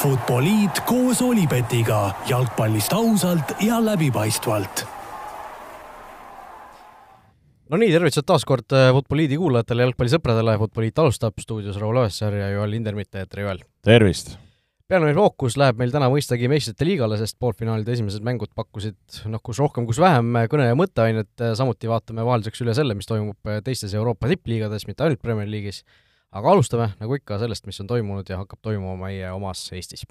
Futboliit koos Olipetiga jalgpallist ausalt ja läbipaistvalt. no nii, tervitused taas kord Futboliidi kuulajatele, jalgpallisõpradele, Futboliit alustab stuudios Raul Õessar ja Joel Lindermitte, tere Joel! tervist! peamine fookus läheb meil täna mõistagi meistrite liigale, sest poolfinaalide esimesed mängud pakkusid noh, kus rohkem, kus vähem kõne- ja mõtteainet, samuti vaatame vahelduseks üle selle, mis toimub teistes Euroopa tippliigades, mitte ainult Premier League'is aga alustame, nagu ikka, sellest, mis on toimunud ja hakkab toimuma meie omas Eestis.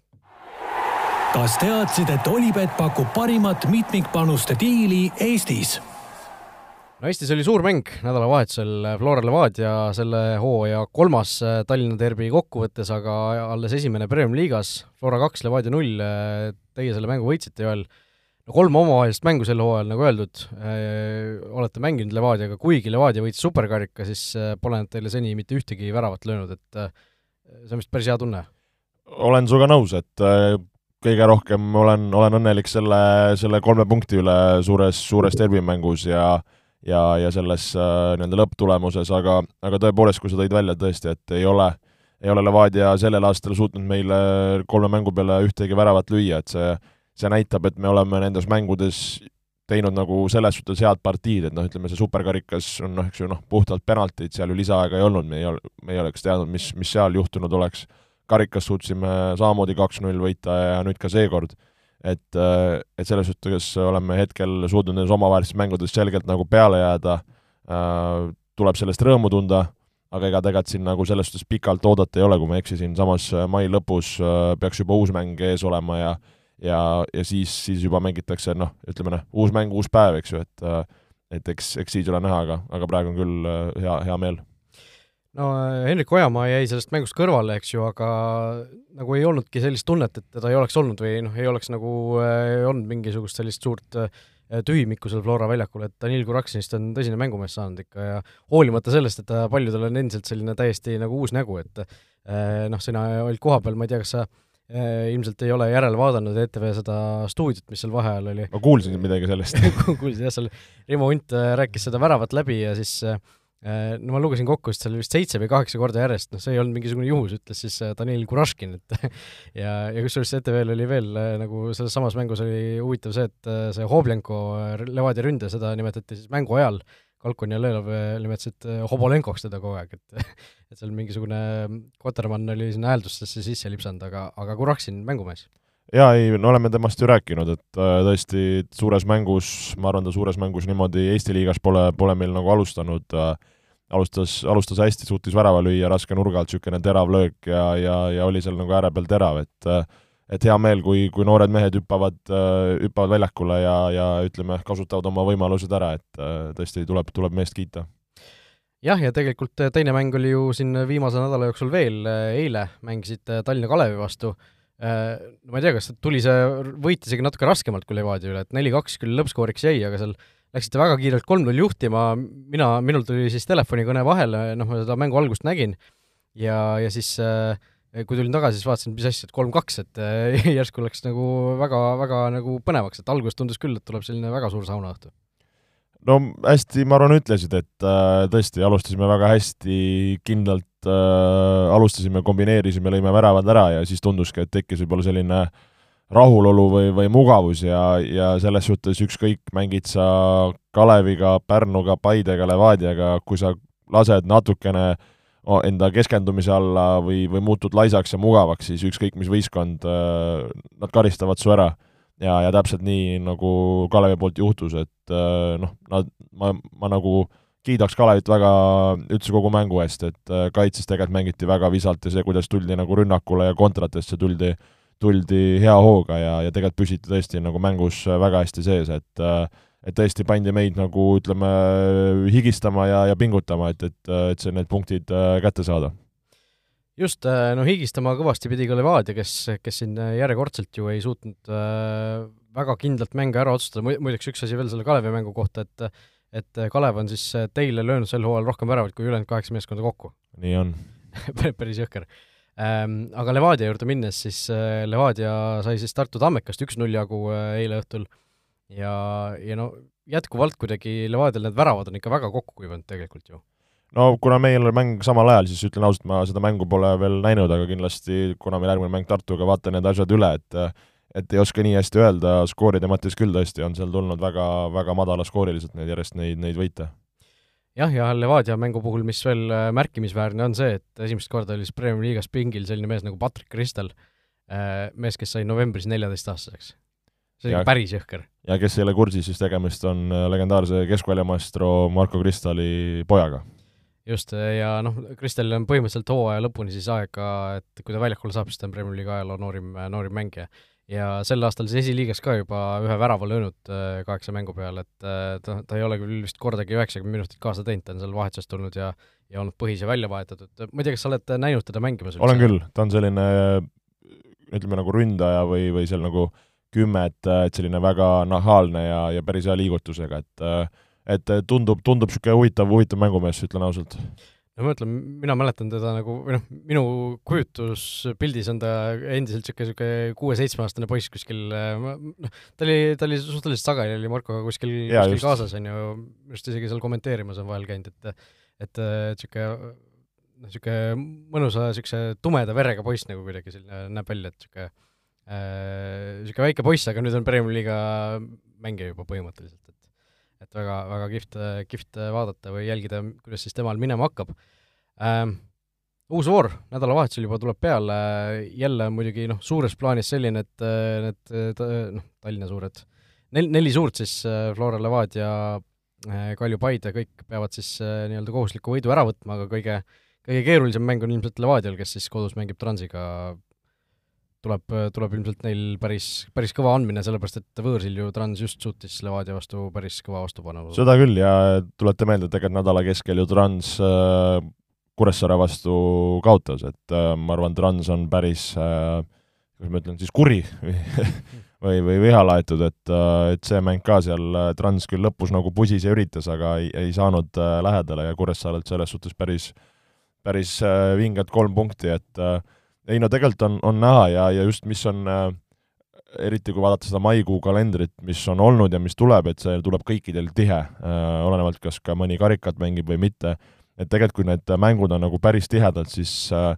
kas teadsid, et Olipet pakub parimat mitmikpanuste diili Eestis? no Eestis oli suur mäng nädalavahetusel Flora Levadia selle hooaja kolmas Tallinna derbi kokkuvõttes, aga alles esimene Premiumi liigas, Flora kaks, Levadia null, teie selle mängu võitsite, Joel kolm omavahelist mängu sel hooajal, nagu öeldud äh,, olete mänginud Levadiaga, kuigi Levadia võitis superkarika, siis äh, pole nad teile seni mitte ühtegi väravat löönud, et äh, see on vist päris hea tunne? olen sinuga nõus, et kõige rohkem olen, olen õnnelik selle, selle kolme punkti üle suures, suures derbimängus ja ja, ja selles nii-öelda lõpptulemuses, aga, aga tõepoolest, kui sa tõid välja tõesti, et ei ole, ei ole Levadia sellel aastal suutnud meile kolme mängu peale ühtegi väravat lüüa, et see see näitab, et me oleme nendes mängudes teinud nagu selles suhtes head partiid, et noh, ütleme see superkarikas on noh, eks ju noh, puhtalt penaltid, seal ju lisaaega ei olnud, me ei ol-, me ei oleks teadnud, mis, mis seal juhtunud oleks. karikas suutsime samamoodi kaks-null võita ja nüüd ka seekord. et, et selles suhtes oleme hetkel suutnud nendes omavahelistes mängudes selgelt nagu peale jääda tuleb sellest rõõmu tunda, aga ega tegelikult siin nagu selles suhtes pikalt oodata ei ole, kui ma eksisin, samas mai lõpus peaks juba uus mäng ees olema ja ja, ja siis, siis juba mängitakse noh, ütleme noh, uus mäng, uus päev, eks ju, et et eks, eks siis ole näha, aga, aga praegu on küll äh, hea, hea meel. no äh, Hendrik Ojamaa jäi sellest mängust kõrvale, eks ju, aga nagu ei olnudki sellist tunnet, et teda ei oleks olnud või noh, ei oleks nagu äh, olnud mingisugust sellist suurt äh, tühimikku seal Flora väljakul, et Danil Kuraksinist on tõsine mängumees saanud ikka ja hoolimata sellest, et ta paljudel on endiselt selline täiesti nagu uus nägu, et äh, noh, sina olid kohapeal, ma ei tea, kas sa äh, Äh, ilmselt ei ole järele vaadanud ETV seda stuudiot, mis seal vaheajal oli. ma kuulsin midagi sellest kuulsid jah, seal Rimo Unt äh, rääkis seda väravat läbi ja siis äh, no ma lugesin kokku, et seal vist seitse või kaheksa korda järjest, noh, see ei olnud mingisugune juhus, ütles siis Danil Kuraškin, et ja, ja kusjuures ETV-l oli veel nagu selles samas mängus oli huvitav see, et see Hoblenko Levadia ründe, seda nimetati siis mängu ajal Kalkon ja Lelov nimetasid äh, Hobolenkoks teda kogu aeg, et et seal mingisugune Kotermann oli sinna hääldustesse sisse lipsanud, aga, aga Kuraksin mängumees. jaa, ei, no oleme temast ju rääkinud, et äh, tõesti suures mängus, ma arvan, ta suures mängus niimoodi Eesti liigas pole, pole meil nagu alustanud äh,, alustas, alustas hästi, suutis värava lüüa raske nurga alt, niisugune terav löök ja, ja, ja oli seal nagu ääre peal terav, et äh, et hea meel, kui, kui noored mehed hüppavad, äh, hüppavad väljakule ja, ja ütleme, kasutavad oma võimalused ära, et äh, tõesti tuleb, tuleb meest kiita. jah, ja tegelikult äh, teine mäng oli ju siin viimase nädala jooksul veel, eile mängisite Tallinna Kalevi vastu, ma ei tea, kas tuli see võit isegi natuke raskemalt kui Levadia üle, et neli-kaks küll lõppskooriks jäi, aga seal läksite väga kiirelt kolm-null juhtima, mina, minul tuli siis telefonikõne vahele, noh, ma seda mängu algust nägin, ja, ja siis äh, kui tulin tagasi, siis vaatasin, mis asja, et kolm-kaks, et äh, järsku läks nagu väga, väga nagu põnevaks, et alguses tundus küll, et tuleb selline väga suur saunaõhtu. no hästi, ma arvan, ütlesid, et äh, tõesti, alustasime väga hästi, kindlalt äh, alustasime, kombineerisime, lõime väravad ära ja siis tunduski, et tekkis võib-olla selline rahulolu või, või mugavus ja, ja selles suhtes ükskõik, mängid sa Kaleviga, Pärnuga, Paidega, Levadiaga, kui sa lased natukene äh, enda keskendumise alla või, või muutud laisaks ja mugavaks, siis ükskõik mis võistkond, äh, nad karistavad su ära. ja, ja täpselt nii, nagu Kalevi poolt juhtus, et äh, noh, nad, ma, ma nagu kiidaks Kalevit väga üldse kogu mängu eest, et äh, kaitses tegelikult mängiti väga visalt ja see, kuidas tuldi nagu rünnakule ja kontratesse tuldi, tuldi hea hooga ja, ja tegelikult püsiti tõesti nagu mängus väga hästi sees, et äh, et tõesti pandi meid nagu ütleme, higistama ja, ja pingutama, et, et, et see, need punktid äh, kätte saada. just, äh, no higistama kõvasti pidi ka Levadia, kes, kes siin järjekordselt ju ei suutnud äh, väga kindlalt mänge ära otsustada, muideks üks asi veel selle Kalevi mängu kohta, et et Kalev on siis teile löönud sel hooajal rohkem väravaid kui ülejäänud kaheksa meeskonda kokku. nii on päris jõhker ähm,. Aga Levadia juurde minnes, siis Levadia sai siis Tartu Tammekast üks-null jagu eile õhtul ja, ja no jätkuvalt kuidagi Levadial need väravad on ikka väga kokku kuivanud tegelikult ju. no kuna meil oli mäng samal ajal, siis ütlen ausalt, ma seda mängu pole veel näinud, aga kindlasti, kuna meil järgmine mäng Tartuga, vaatan need asjad üle, et et ei oska nii hästi öelda, skooride mõttes küll tõesti on seal tulnud väga, väga madalaskooriliselt neid järjest neid, neid võite jah, ja Levadia mängu puhul, mis veel äh, märkimisväärne on see, et esimest korda oli siis Premiumi liigas pingil selline mees nagu Patrick Kristel, äh, mees, kes sai novembris neljateistaastaseks. See oli päris jõhker. ja kes ei ole kursis, siis tegemist on äh, legendaarse keskväljamaestro Marko Kristali pojaga just, ja noh, Kristel on põhimõtteliselt hooaja lõpuni siis aega, et kui ta väljakule saab, siis ta on Premier League'i ajaloo noorim, noorim mängija. ja sel aastal siis esiliigas ka juba ühe värava löönud äh, kaheksa mängu peale, et äh, ta, ta ei ole küll vist kordagi üheksakümmend minutit kaasa teinud, ta on seal vahetusest tulnud ja ja olnud põhis ja välja vahetatud. ma ei tea, kas sa oled näinud teda mängimas olen küll, ta on selline ütleme nagu ründaja või, või seal nagu kümme, et, et selline väga nahaalne ja, ja päris hea liigutusega, et äh, et tundub, tundub niisugune huvitav, huvitav mängumees, ütlen ausalt. no ma ütlen, mina mäletan teda nagu, või noh, minu kujutuspildis on ta endiselt niisugune, niisugune kuue-seitsmeaastane poiss kuskil, noh, ta oli, ta oli suhteliselt sageli, oli Markoga kuskil, kuskil just. kaasas, on ju, minu arust isegi seal kommenteerimas on vahel käinud, et et niisugune noh, niisugune mõnusa niisuguse tumeda verega poiss nagu kuidagi selline näeb välja, et niisugune niisugune äh, väike poiss, aga nüüd on Premiumi liiga mängija juba põhimõtteliselt et väga, väga kihvt, kihvt vaadata või jälgida, kuidas siis temal minema hakkab ähm,. uus voor nädalavahetusel juba tuleb peale, jälle muidugi noh, suures plaanis selline, et need noh, Tallinna suured, nel-, neli suurt siis, Flora Levadia, Kalju Paide, kõik peavad siis nii-öelda kohustusliku võidu ära võtma, aga kõige kõige keerulisem mäng on ilmselt Levadial, kes siis kodus mängib Transiga tuleb, tuleb ilmselt neil päris, päris kõva andmine, sellepärast et võõrsil ju Trans just suutis Levadia vastu päris kõva vastupanu. seda küll ja tulete meelde, et tegelikult nädala keskel ju Trans äh, Kuressaare vastu kaotas, et äh, ma arvan, Trans on päris äh, kuidas ma ütlen siis, kuri või, või viha laetud, et, äh, et see mäng ka seal, äh, Trans küll lõpus nagu pusis ja üritas, aga ei, ei saanud äh, lähedale ja Kuressaarelt selles suhtes päris, päris vinged kolm punkti, et äh, ei no tegelikult on, on näha ja, ja just mis on äh, eriti kui vaadata seda maikuu kalendrit, mis on olnud ja mis tuleb, et see tuleb kõikidel tihe äh,, olenevalt, kas ka mõni karikat mängib või mitte, et tegelikult kui need mängud on nagu päris tihedad, siis äh,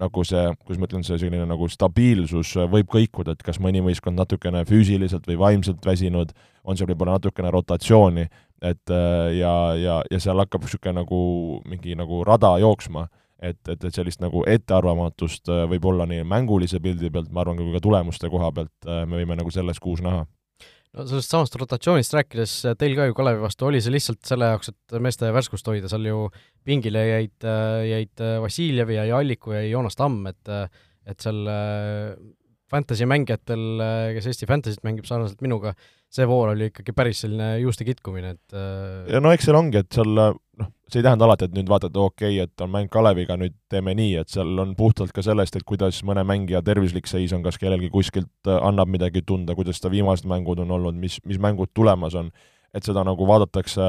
nagu see, kuidas ma ütlen, see selline nagu stabiilsus võib kõikuda, et kas mõni võistkond natukene füüsiliselt või vaimselt väsinud, on seal võib-olla natukene rotatsiooni, et äh, ja, ja, ja seal hakkab niisugune nagu mingi nagu rada jooksma et, et, et sellist nagu ettearvamatust äh, võib olla nii mängulise pildi pealt, ma arvan, kui ka tulemuste koha pealt äh, me võime nagu selles kuus näha. No sellest samast rotatsioonist rääkides, äh, teil ka ju Kalevi vastu oli see lihtsalt selle jaoks, et meeste värskust hoida, seal ju pingile jäid, jäid Vassiljev ja Alliku ja Joonas Tamm, et et seal fantasy mängijatel, kes Eesti Fantasy't mängib sarnaselt minuga, see voor oli ikkagi päris selline juuste kitkumine, et ja no eks seal ongi, et seal noh, see ei tähenda alati, et nüüd vaatad, okei okay,, et on mäng Kaleviga, nüüd teeme nii, et seal on puhtalt ka sellest, et kuidas mõne mängija tervislik seis on, kas kellelgi kuskilt äh, annab midagi tunda, kuidas ta viimased mängud on olnud, mis, mis mängud tulemas on, et seda nagu vaadatakse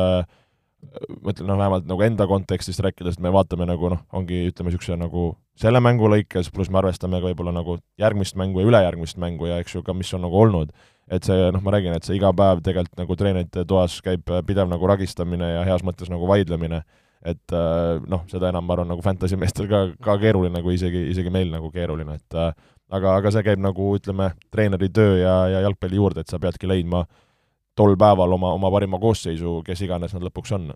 ma ütlen noh, vähemalt nagu enda kontekstist rääkides, et me vaatame nagu noh, ongi ütleme, niisuguse nagu selle mängu lõikes, pluss me arvestame ka võib-olla nagu järgmist mängu ja ülejärgmist mängu ja eks ju ka, mis on nagu olnud et see, noh, ma räägin, et see iga päev tegelikult nagu treenerite toas käib pidev nagu ragistamine ja heas mõttes nagu vaidlemine, et äh, noh, seda enam ma arvan, nagu fantasy meestel ka, ka keeruline, kui isegi, isegi meil nagu keeruline, et äh, aga, aga see käib nagu ütleme, treeneri töö ja, ja jalgpalli juurde, et sa peadki leidma tol päeval oma, oma parima koosseisu, kes iganes nad lõpuks on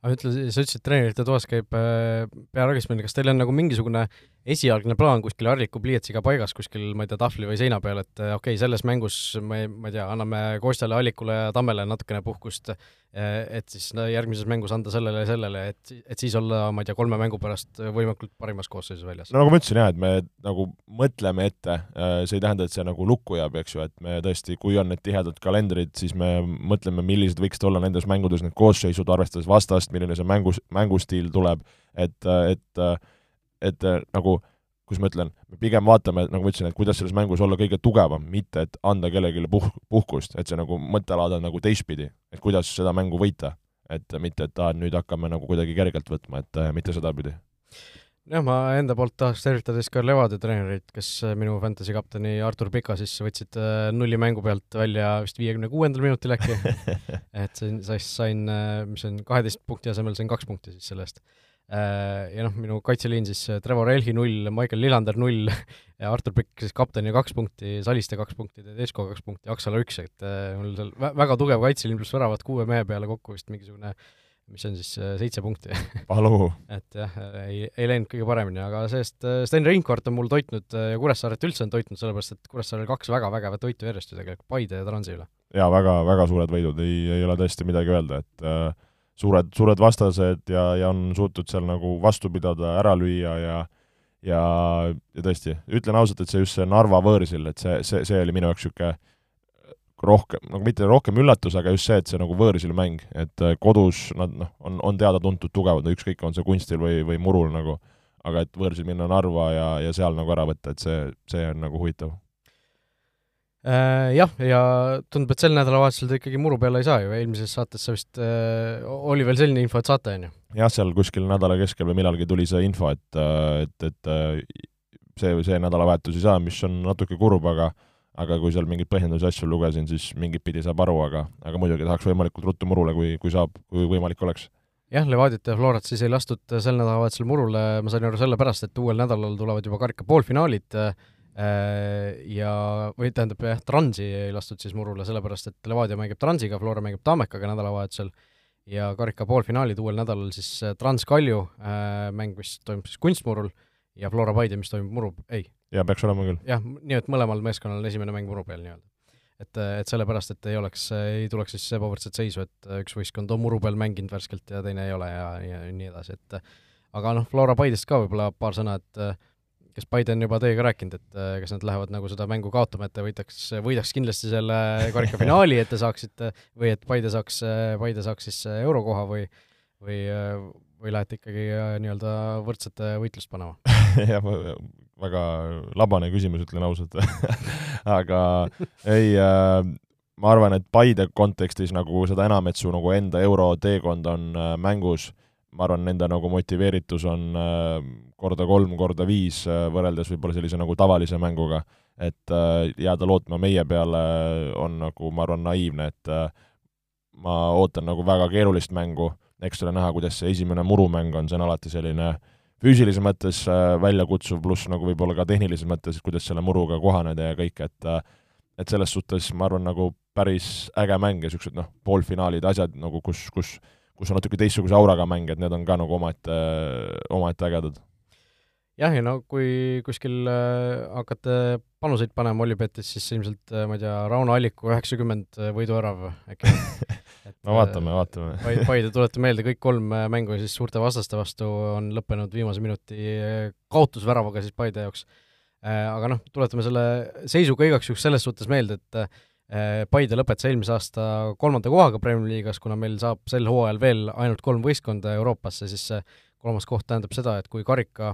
aga ütle, sa ütlesid, et treenerite toas käib äh, pearagistamine, kas teil on nagu mingisugune esialgne plaan kuskil harliku pliiatsiga paigas kuskil, ma ei tea, tahvli või seina peal, et äh, okei okay,, selles mängus ma ei, ma ei tea, anname Kostjale, Allikule ja Tammele natukene puhkust, et siis no, järgmises mängus anda sellele ja sellele, et, et siis olla, ma ei tea, kolme mängu pärast võimalikult parimas koosseisus väljas? no nagu ma ütlesin jah, et me nagu mõtleme ette, see ei tähenda, et see nagu lukku jääb, eks ju, et me tõesti, kui on need tihedad kalendrid, siis me mõtleme, millised võiksid olla nendes mängudes need koosseisud, arvestades vastast, milline see mängus, mängustiil tuleb, et, et, et nagu kus ma ütlen, me pigem vaatame, nagu ma ütlesin, et kuidas selles mängus olla kõige tugevam, mitte et anda kellelegi puh-, puhkust, et see nagu mõttelaad on nagu teistpidi, et kuidas seda mängu võita. et mitte, et aa, nüüd hakkame nagu kuidagi kergelt võtma, et mitte sedapidi jah, ma enda poolt tahaks tervitada siis ka Levadia treenerit, kes minu fantasy kapteni Artur Pika siis võtsid äh, nulli mängu pealt välja vist viiekümne kuuendal minutil äkki et sain, sain, mis on kaheteist punkti asemel sain kaks punkti siis selle eest. Äh, ja noh, minu kaitseliin siis Trevor Elhi null, Michael Lillander null ja Artur Pikk siis kapteni kaks punkti, Saliste kaks punkti, Tedesco kaks punkti, Aksala üks, et mul seal väga tugev kaitseliin pluss väravad kuue mehe peale kokku vist mingisugune mis on siis äh, seitse punkti palu et jah, ei, ei läinud kõige paremini, aga see-eest äh, Sten Reinkord on mul toitnud äh, ja Kuressaaret üldse on toitnud, sellepärast et Kuressaarel kaks väga vägevat võitu järjest ju tegelikult, Paide ja Transi üle. jaa, väga, väga suured võidud, ei, ei ole tõesti midagi öelda, et äh, suured, suured vastased ja, ja on suutnud seal nagu vastu pidada, ära lüüa ja ja, ja tõesti, ütlen ausalt, et see just see Narva võõrsil, et see, see, see oli minu jaoks niisugune rohkem, nagu mitte rohkem üllatus, aga just see, et see nagu võõrsil mäng, et äh, kodus nad noh, on, on teada-tuntud tugevad, ükskõik, on see kunstil või, või murul nagu, aga et võõrsil minna Narva ja, ja seal nagu ära võtta, et see, see on nagu huvitav. Jah, ja tundub, et sel nädalavahetusel te ikkagi muru peale ei saa ju, eelmises saates sa vist äh,, oli veel selline info, et saate, on ju? jah, seal kuskil nädala keskel või millalgi tuli see info, et, äh, et, et äh, see, see nädalavahetus ei saa, mis on natuke kurb, aga aga kui seal mingeid põhjendusi asju lugesin, siis mingit pidi saab aru, aga, aga muidugi tahaks võimalikult ruttu murule, kui, kui saab, kui võimalik oleks. jah, Levadiat ja Florat siis ei lastud sel nädalavahetusel murule, ma sain aru sellepärast, et uuel nädalal tulevad juba karika poolfinaalid äh, ja, või tähendab jah, Transi ei lastud siis murule, sellepärast et Levadia mängib Transiga, Flora mängib Tammekaga nädalavahetusel ja karika poolfinaalid uuel nädalal siis äh, Trans Kalju äh, mäng, mis toimub siis kunstmurul, ja Flora Paide, mis toimub muru, ei, jaa, peaks olema küll. jah, nii et mõlemal meeskonnal on esimene mäng muru peal nii-öelda. et, et sellepärast, et ei oleks, ei tuleks siis ebavõrdset seisu, et üks võistkond on muru peal mänginud värskelt ja teine ei ole ja, ja nii edasi, et aga noh, Flora Paidest ka võib-olla paar sõna, et kas Paide on juba teiega rääkinud, et kas nad lähevad nagu seda mängu kaotama, et te võidaks, võidaks kindlasti selle karikafinaali, et te saaksite või et Paide saaks, Paide saaks siis eurokoha või või, või lähete ikkagi nii-öelda võrdsete võitlust panema? Jah, väga labane küsimus, ütlen ausalt. Aga ei äh,, ma arvan, et Paide kontekstis nagu seda enam, et su nagu enda euroteekond on äh, mängus, ma arvan, nende nagu motiveeritus on äh, korda kolm, korda viis äh, võrreldes võib-olla sellise nagu tavalise mänguga. et äh, jääda lootma meie peale on nagu, ma arvan, naiivne, et ma ootan nagu väga keerulist mängu, eks ole näha, kuidas see esimene murumäng on, see on alati selline füüsilises mõttes väljakutsuv, pluss nagu võib-olla ka tehnilises mõttes, et kuidas selle muruga kohaneda ja kõik, et et selles suhtes ma arvan, nagu päris äge mäng ja niisugused noh, poolfinaalid, asjad nagu, kus, kus kus on natuke teistsuguse auraga mäng, et need on ka nagu omaette, omaette ägedad. jah, ja no kui kuskil äh, hakkate panuseid panema Olipetis, siis ilmselt ma ei tea, Rauno Alliku üheksakümmend võiduvärav äkki et no vaatame, vaatame. Paide, tuleta meelde, kõik kolm äh, mängu siis suurte vastaste vastu on lõppenud viimase minuti äh, kaotusväravaga siis Paide jaoks. Äh, aga noh, tuletame selle seisu ka igaks juhuks selles suhtes meelde, et Paide lõpetas eelmise aasta kolmanda kohaga Premiumi liigas, kuna meil saab sel hooajal veel ainult kolm võistkonda Euroopasse, siis see kolmas koht tähendab seda, et kui karika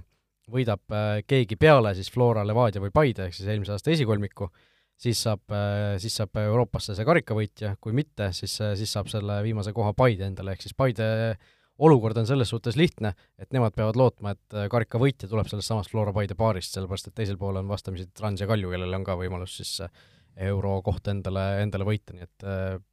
võidab keegi peale siis Flora, Levadia või Paide, ehk siis eelmise aasta esikolmiku, siis saab, äh, siis saab Euroopasse see karikavõitja, kui mitte, siis, äh, siis saab selle viimase koha Paide endale, ehk siis Paide olukord on selles suhtes lihtne, et nemad peavad lootma, et äh, karikavõitja tuleb sellest samast Flora Paide paarist, sellepärast et teisel pool on vastamisi Trans ja Kalju, kellel on ka võimalus siis eurokoht endale, endale võita, nii et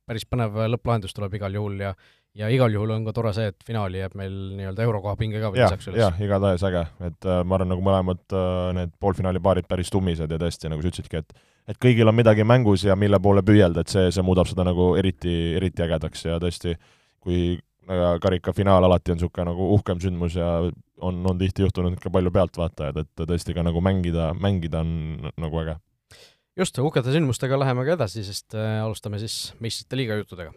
päris põnev lõpplahendus tuleb igal juhul ja ja igal juhul on ka tore see, et finaali jääb meil nii-öelda eurokoha pinge ka veel lisaks üles. jah, igatahes äge, et äh, ma arvan, nagu mõlemad äh, need poolfinaali paarid päris tummised ja tõesti, nagu sa ütlesidki, et et kõigil on midagi mängus ja mille poole püüelda, et see, see muudab seda nagu eriti, eriti ägedaks ja tõesti, kui karika finaal alati on niisugune nagu uhkem sündmus ja on, on tihti juhtunud ka palju pealtvaatajaid, et tõesti ka nagu mängida, mängida on nagu äge. Just, uhkete sündmustega läheme ka edasi, sest äh, alustame siis meistrite liiga juttudega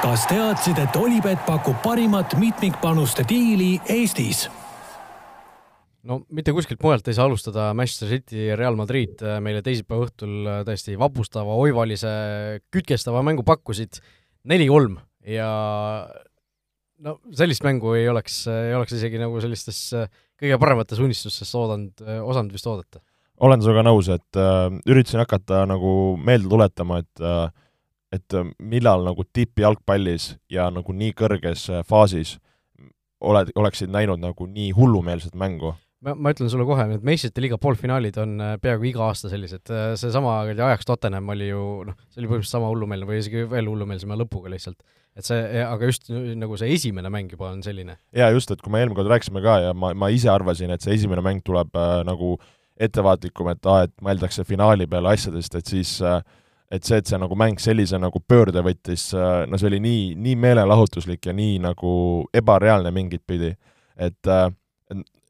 kas teadsid, et Olipet pakub parimat mitmikpanuste diili Eestis? no mitte kuskilt mujalt ei saa alustada Manchester City Real Madrid meile teisipäeva õhtul täiesti vapustava, oivalise, kütkestava mängu pakkusid neli-kolm ja no sellist mängu ei oleks, ei oleks isegi nagu sellistes kõige paremates unistustes oodanud, osanud vist oodata. Olen sinuga nõus, et äh, üritasin hakata nagu meelde tuletama, et äh, et millal nagu tippjalgpallis ja nagu nii kõrges faasis oled, oleksid näinud nagu nii hullumeelset mängu ma, ma ütlen sulle kohe, need meistrite liiga poolfinaalid on äh, peaaegu iga aasta sellised, äh, seesama ajaks Tottenham oli ju noh, see oli põhimõtteliselt sama hullumeelne või isegi veel hullumeelsema lõpuga lihtsalt. et see, aga just nagu see esimene mäng juba on selline. jaa, just, et kui me eelmine kord rääkisime ka ja ma, ma ise arvasin, et see esimene mäng tuleb äh, nagu ettevaatlikum, et aa, et mõeldakse finaali peale asjadest, et siis äh, et see, et see nagu mäng sellise nagu pöörde võttis, äh, no see oli nii, nii meelelahutuslik ja nii nagu ebareaalne mingit pidi, et äh,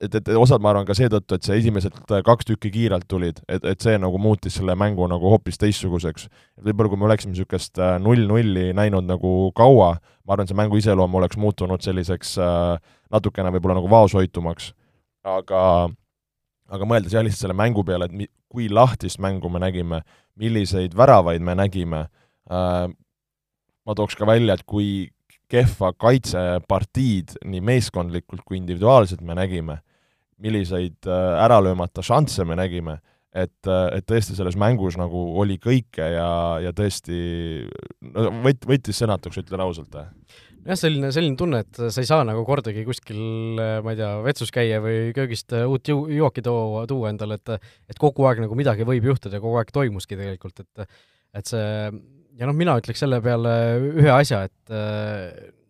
et, et osad ma arvan ka seetõttu, et see esimesed kaks tükki kiirelt tulid, et, et see nagu muutis selle mängu nagu hoopis teistsuguseks. võib-olla kui me oleksime niisugust null-nulli näinud nagu kaua, ma arvan, see mängu iseloom oleks muutunud selliseks natukene võib-olla nagu vaoshoitumaks. aga, aga mõeldes jah, lihtsalt selle mängu peale, et mi-, kui lahtist mängu me nägime, milliseid väravaid me nägime äh,, ma tooks ka välja, et kui kehva kaitsepartiid nii meeskondlikult kui individuaalselt me nägime milliseid äh, ära löömata šansse me nägime, et, äh, et tõesti selles mängus nagu oli kõike ja, ja tõesti no võt-, võttis sõnatuks, ütlen ausalt. Jah, selline, selline tunne, et sa ei saa nagu kordagi kuskil, äh, ma ei tea, vetsus käia või köögist uut ju-, jooki tuua, tuua endale, et et kogu aeg nagu midagi võib juhtuda ja kogu aeg toimuski tegelikult, et et see ja noh, mina ütleks selle peale ühe asja, et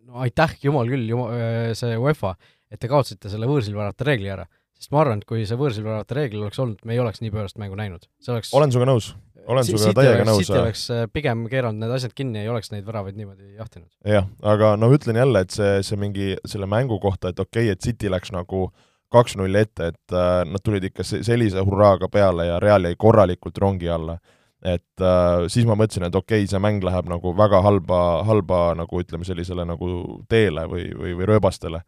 no aitäh, jumal küll, jumal, see UEFA, et te kaotasite selle võõrsilväravate reegli ära sest ma arvan, et kui see võõrsilväravate reegel oleks olnud, me ei oleks nii pöörast mängu näinud. see oleks olen sinuga nõus, olen sinuga täiega nõus. City oleks äh, pigem keeranud need asjad kinni ei oleks neid väravaid niimoodi jahtinud. jah, aga no ütlen jälle, et see, see mingi selle mängu kohta, et okei okay,, et City läks nagu kaks-null ette, et äh, nad tulid ikka sellise hurraaga peale ja Real jäi korralikult rongi alla. et äh, siis ma mõtlesin, et okei okay,, see mäng läheb nagu väga halba, halba nagu ütleme, sellisele nagu teele või, või, või rööbastele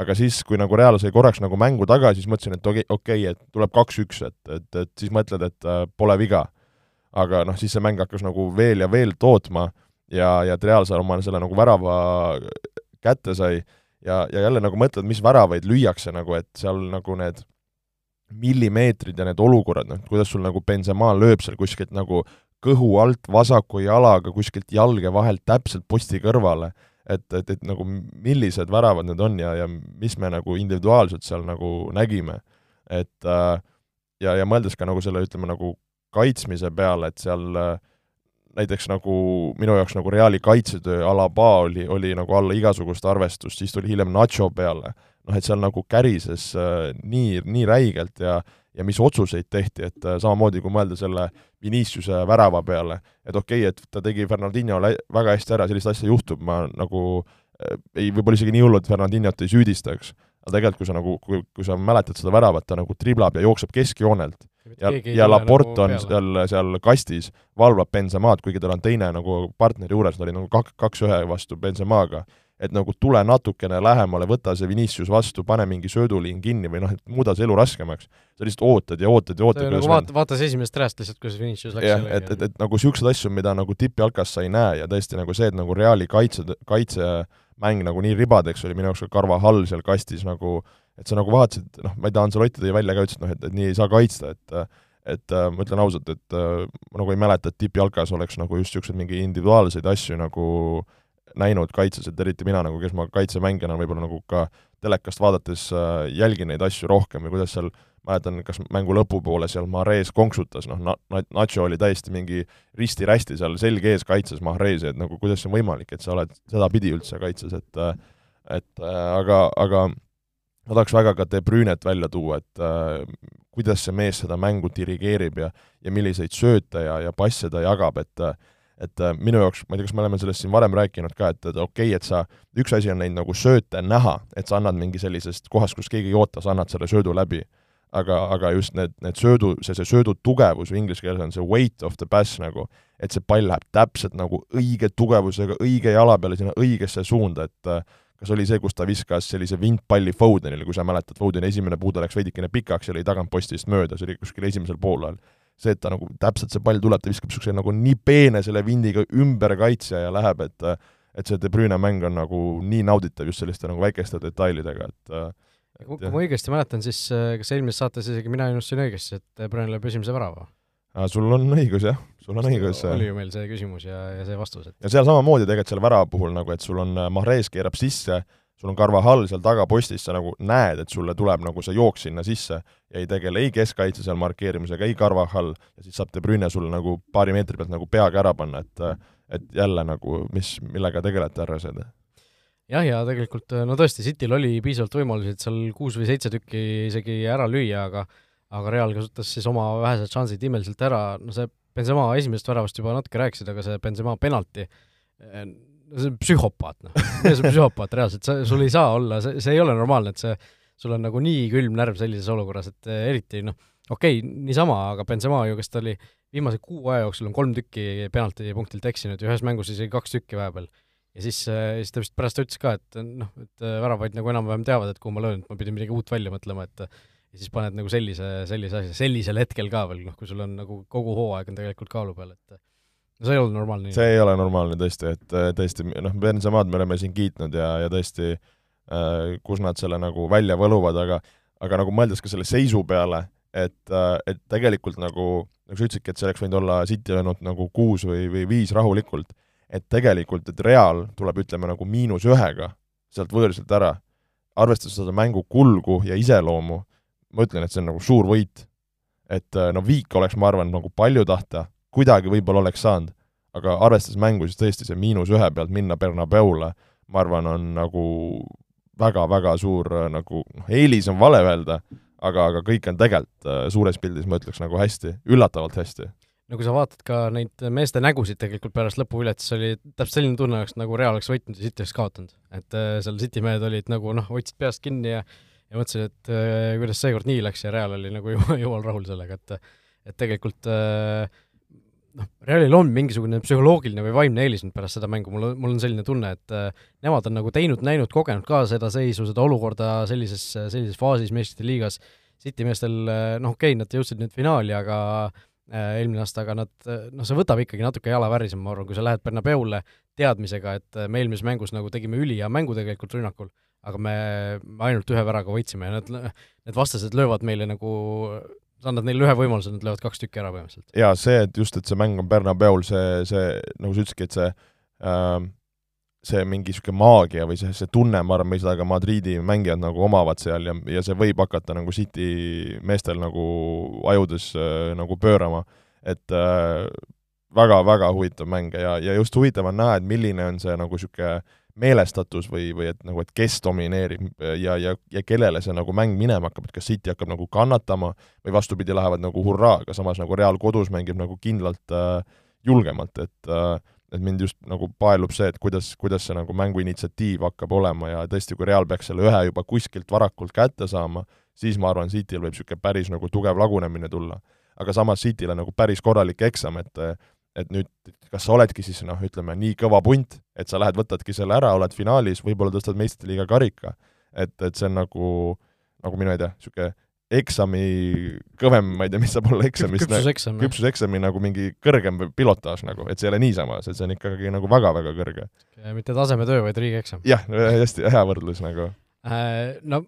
aga siis, kui nagu Real sai korraks nagu mängu tagasi, siis mõtlesin, et okei okay,, et tuleb kaks-üks, et, et, et siis mõtled, et äh, pole viga. aga noh, siis see mäng hakkas nagu veel ja veel tootma ja, ja et Real sai omale selle nagu värava kätte sai ja, ja jälle nagu mõtled, mis väravaid lüüakse nagu, et seal nagu need millimeetrid ja need olukorrad, noh, kuidas sul nagu Benzema lööb seal kuskilt nagu kõhu alt vasaku jalaga kuskilt jalge vahelt täpselt posti kõrvale et, et, et nagu millised väravad need on ja, ja mis me nagu individuaalselt seal nagu nägime. et äh, ja, ja mõeldes ka nagu selle, ütleme nagu kaitsmise peale, et seal äh, näiteks nagu minu jaoks nagu Reali kaitsetöö Alaba oli, oli nagu alla igasugust arvestust, siis tuli hiljem Nacho peale, noh et seal nagu kärises äh, nii, nii räigelt ja ja mis otsuseid tehti, et äh, samamoodi kui mõelda selle Viniciuse värava peale, et okei okay,, et ta tegi Fernandinho väga hästi ära, sellist asja juhtub, ma nagu äh, ei, võib-olla isegi nii hullu, et Fernandinhot ei süüdistaks, aga tegelikult, kui sa nagu, kui, kui sa mäletad seda väravat, ta nagu triblab ja jookseb keskjoonelt ja, ja Laport nagu on seal, seal kastis, valvab Benzemaad, kuigi tal on teine nagu partneri juures, ta oli nagu kak-, kaks-ühe vastu Benzemaga et nagu tule natukene lähemale, võta see Vinicius vastu, pane mingi sööduliin kinni või noh, et muuda see elu raskemaks. sa lihtsalt ootad ja ootad ja ootad. nagu vaata, vaatas esimesest reast lihtsalt, kuidas Vinicius läks. jah, et, et, et nagu niisuguseid asju, mida nagu tippjalkas sa ei näe ja tõesti nagu see, et nagu Reali kaitse, kaitsemäng nagu nii ribadeks oli minu jaoks ka Carvajal seal kastis nagu, et sa nagu vaatasid, noh, ma ei tea, Ancelotti tõi välja ka, ütles, et noh, et, et nii ei saa kaitsta, et et äh, ma ütlen ausalt, et äh, ma nagu ei mäleta, et tippjalkas oleks nagu just niisuguseid mingi individuaalseid asju nagu äh, näinud kaitses, et eriti mina nagu, kes ma kaitsemängijana võib-olla nagu ka telekast vaadates äh, jälgin neid asju rohkem ja kuidas seal mäletan, kas mängu lõpupoole seal Mahrez konksutas, noh, na-, Nacho oli täiesti mingi risti-rästi seal selge ees kaitses Mahrezi, et nagu kuidas see on võimalik, et sa oled sedapidi üldse kaitses, et äh, et äh, aga, aga ma tahaks väga ka De Brünet välja tuua, et äh, kuidas see mees seda mängu dirigeerib ja ja milliseid sööte ja, ja passe ta jagab, et äh, et äh, minu jaoks, ma ei tea, kas me oleme sellest siin varem rääkinud ka, et, et okei okay,, et sa, üks asi on neid nagu sööte näha, et sa annad mingi sellisest kohast, kus keegi ei oota, sa annad selle söödu läbi. aga, aga just need, need söödu, see, see söödu tugevus või inglise keeles on see weight of the pass nagu, et see pall läheb täpselt nagu õige tugevusega õige jala peale sinna õigesse suunda, et äh, kas oli see, kus ta viskas sellise vintpalli Fodenile, kui sa mäletad, Fodeni esimene puude läks veidikene pikaks ja lõi tagantpostist mööda, see oli kuskil esimesel poolajal see, et ta nagu täpselt see pall tuleb, ta viskab niisuguse nagu nii peene selle vindiga ümber kaitsja ja läheb, et et see De Bruyne mäng on nagu nii nauditav just selliste nagu väikeste detailidega, et et kui ma õigesti mäletan, siis kas eelmises saates isegi mina ennustasin õigesti, et De Bruyne lööb esimese värava? sul on õigus jah, sul on õigus. oli ju meil see küsimus ja, ja see vastus, et ja seal samamoodi tegelikult selle värava puhul nagu, et sul on, Mahrez keerab sisse, sul on Carvajal seal tagapostis, sa nagu näed, et sulle tuleb nagu see jooks sinna sisse ja ei tegele ei keskkaitse seal markeerimisega, ei Carvajal, ja siis saab De Bruyne sulle nagu paari meetri pealt nagu peaga ära panna, et et jälle nagu, mis, millega tegelete, härrased? jah, ja tegelikult no tõesti, Cityl oli piisavalt võimalusi, et seal kuus või seitse tükki isegi ära lüüa, aga aga Real kasutas siis oma vähesed šansid imeliselt ära, no see Benzema esimesest väravast juba natuke rääkisid, aga see Benzema penalti, see on psühhopaat, noh. see on psühhopaat reaalselt, sa, sul ei saa olla, see, see ei ole normaalne, et see, sul on nagu nii külm närv sellises olukorras, et eriti noh, okei okay,, niisama, aga Benzema ju, kes ta oli viimase kuu aja jooksul on kolm tükki penaltipunktilt eksinud ja ühes mängus isegi kaks tükki vahepeal. ja siis, siis ta vist pärast ütles ka, et noh, et väravaid nagu enam-vähem teavad, et kuhu ma löön, et ma pidin midagi uut välja mõtlema, et ja siis paned nagu sellise, sellise asja, sellisel hetkel ka veel, noh, kui sul on nagu kogu hooaeg on tegelikult kaalu peal, et no see ei olnud normaalne. see ei ole normaalne tõesti, et tõesti, noh, Benzemaad me oleme siin kiitnud ja, ja tõesti äh,, kus nad selle nagu välja võluvad, aga aga nagu mõeldes ka selle seisu peale, et, et tegelikult nagu, nagu sa ütlesidki, et see oleks võinud olla City olnud nagu kuus või, või viis rahulikult, et tegelikult, et Real tuleb, ütleme, nagu miinus ühega sealt võõrsilt ära, arvestades seda mängu kulgu ja iseloomu, ma ütlen, et see on nagu suur võit. et äh, no viik oleks, ma arvan, nagu palju tahta, kuidagi võib-olla oleks saanud, aga arvestades mängu, siis tõesti see miinus ühe pealt minna Bernabeule, ma arvan, on nagu väga-väga suur äh, nagu, noh, eelis on vale öelda, aga, aga kõik on tegelikult äh, suures pildis, ma ütleks, nagu hästi, üllatavalt hästi no kui sa vaatad ka neid meeste nägusid tegelikult pärast lõpuvilet, siis oli täpselt selline tunne, nagu Real oleks võitnud ja City oleks kaotanud. et seal City mehed olid nagu noh, hoidsid peast kinni ja ja mõtlesin, et äh, kuidas seekord nii läks ja Real oli nagu jumal rahul sellega, et et tegelikult äh, noh, Realil on mingisugune psühholoogiline või vaimne eelis nüüd pärast seda mängu, mul on, mul on selline tunne, et äh, nemad on nagu teinud, näinud, kogenud ka seda seisu, seda olukorda sellises, sellises faasis meistrite liigas, City meestel äh, noh, okei okay,, nad jõudsid nüüd finaali, aga äh, eelmine aasta, aga nad, noh, see võtab ikkagi natuke jala värisema, ma arvan, kui sa lähed Bernabeule teadmisega, et me eelmises mängus nagu tegime ülihea mängu tegelikult rünnakul aga me ainult ühe väraga võitsime ja need, need vastased löövad meile nagu, sa annad neile ühe võimaluse, nad löövad kaks tükki ära põhimõtteliselt. jaa, see, et just, et see mäng on Bernabeul, see, see, nagu sa ütlesidki, et see äh, see mingi niisugune maagia või see, see tunne, ma arvan, seda ka Madridi mängijad nagu omavad seal ja, ja see võib hakata nagu City meestel nagu ajudes äh, nagu pöörama, et äh, väga-väga huvitav mäng ja, ja just huvitav on näha, et milline on see nagu niisugune meelestatus või, või et nagu, et kes domineerib ja, ja, ja kellele see nagu mäng minema hakkab, et kas City hakkab nagu kannatama või vastupidi, lähevad nagu hurraaga, samas nagu Real kodus mängib nagu kindlalt äh, julgemalt, et äh, et mind just nagu paelub see, et kuidas, kuidas see nagu mängu initsiatiiv hakkab olema ja tõesti, kui Real peaks selle ühe juba kuskilt varakult kätte saama, siis ma arvan, Cityl võib niisugune päris nagu tugev lagunemine tulla. aga samas Cityl on nagu päris korralik eksam, et et nüüd kas sa oledki siis noh, ütleme nii kõva punt, et sa lähed, võtadki selle ära, oled finaalis, võib-olla tõstad meistrite liiga karika. et, et see on nagu, nagu mina ei tea, niisugune eksami kõvem, ma ei tea, mis saab olla eksamis küpsuseksam, küpsuseksami nagu mingi kõrgem pilotaaž nagu, et see ei ole niisama, see on ikkagi nagu väga-väga kõrge. mitte tasemetöö, vaid riigieksam. jah, hästi hea võrdlus nagu no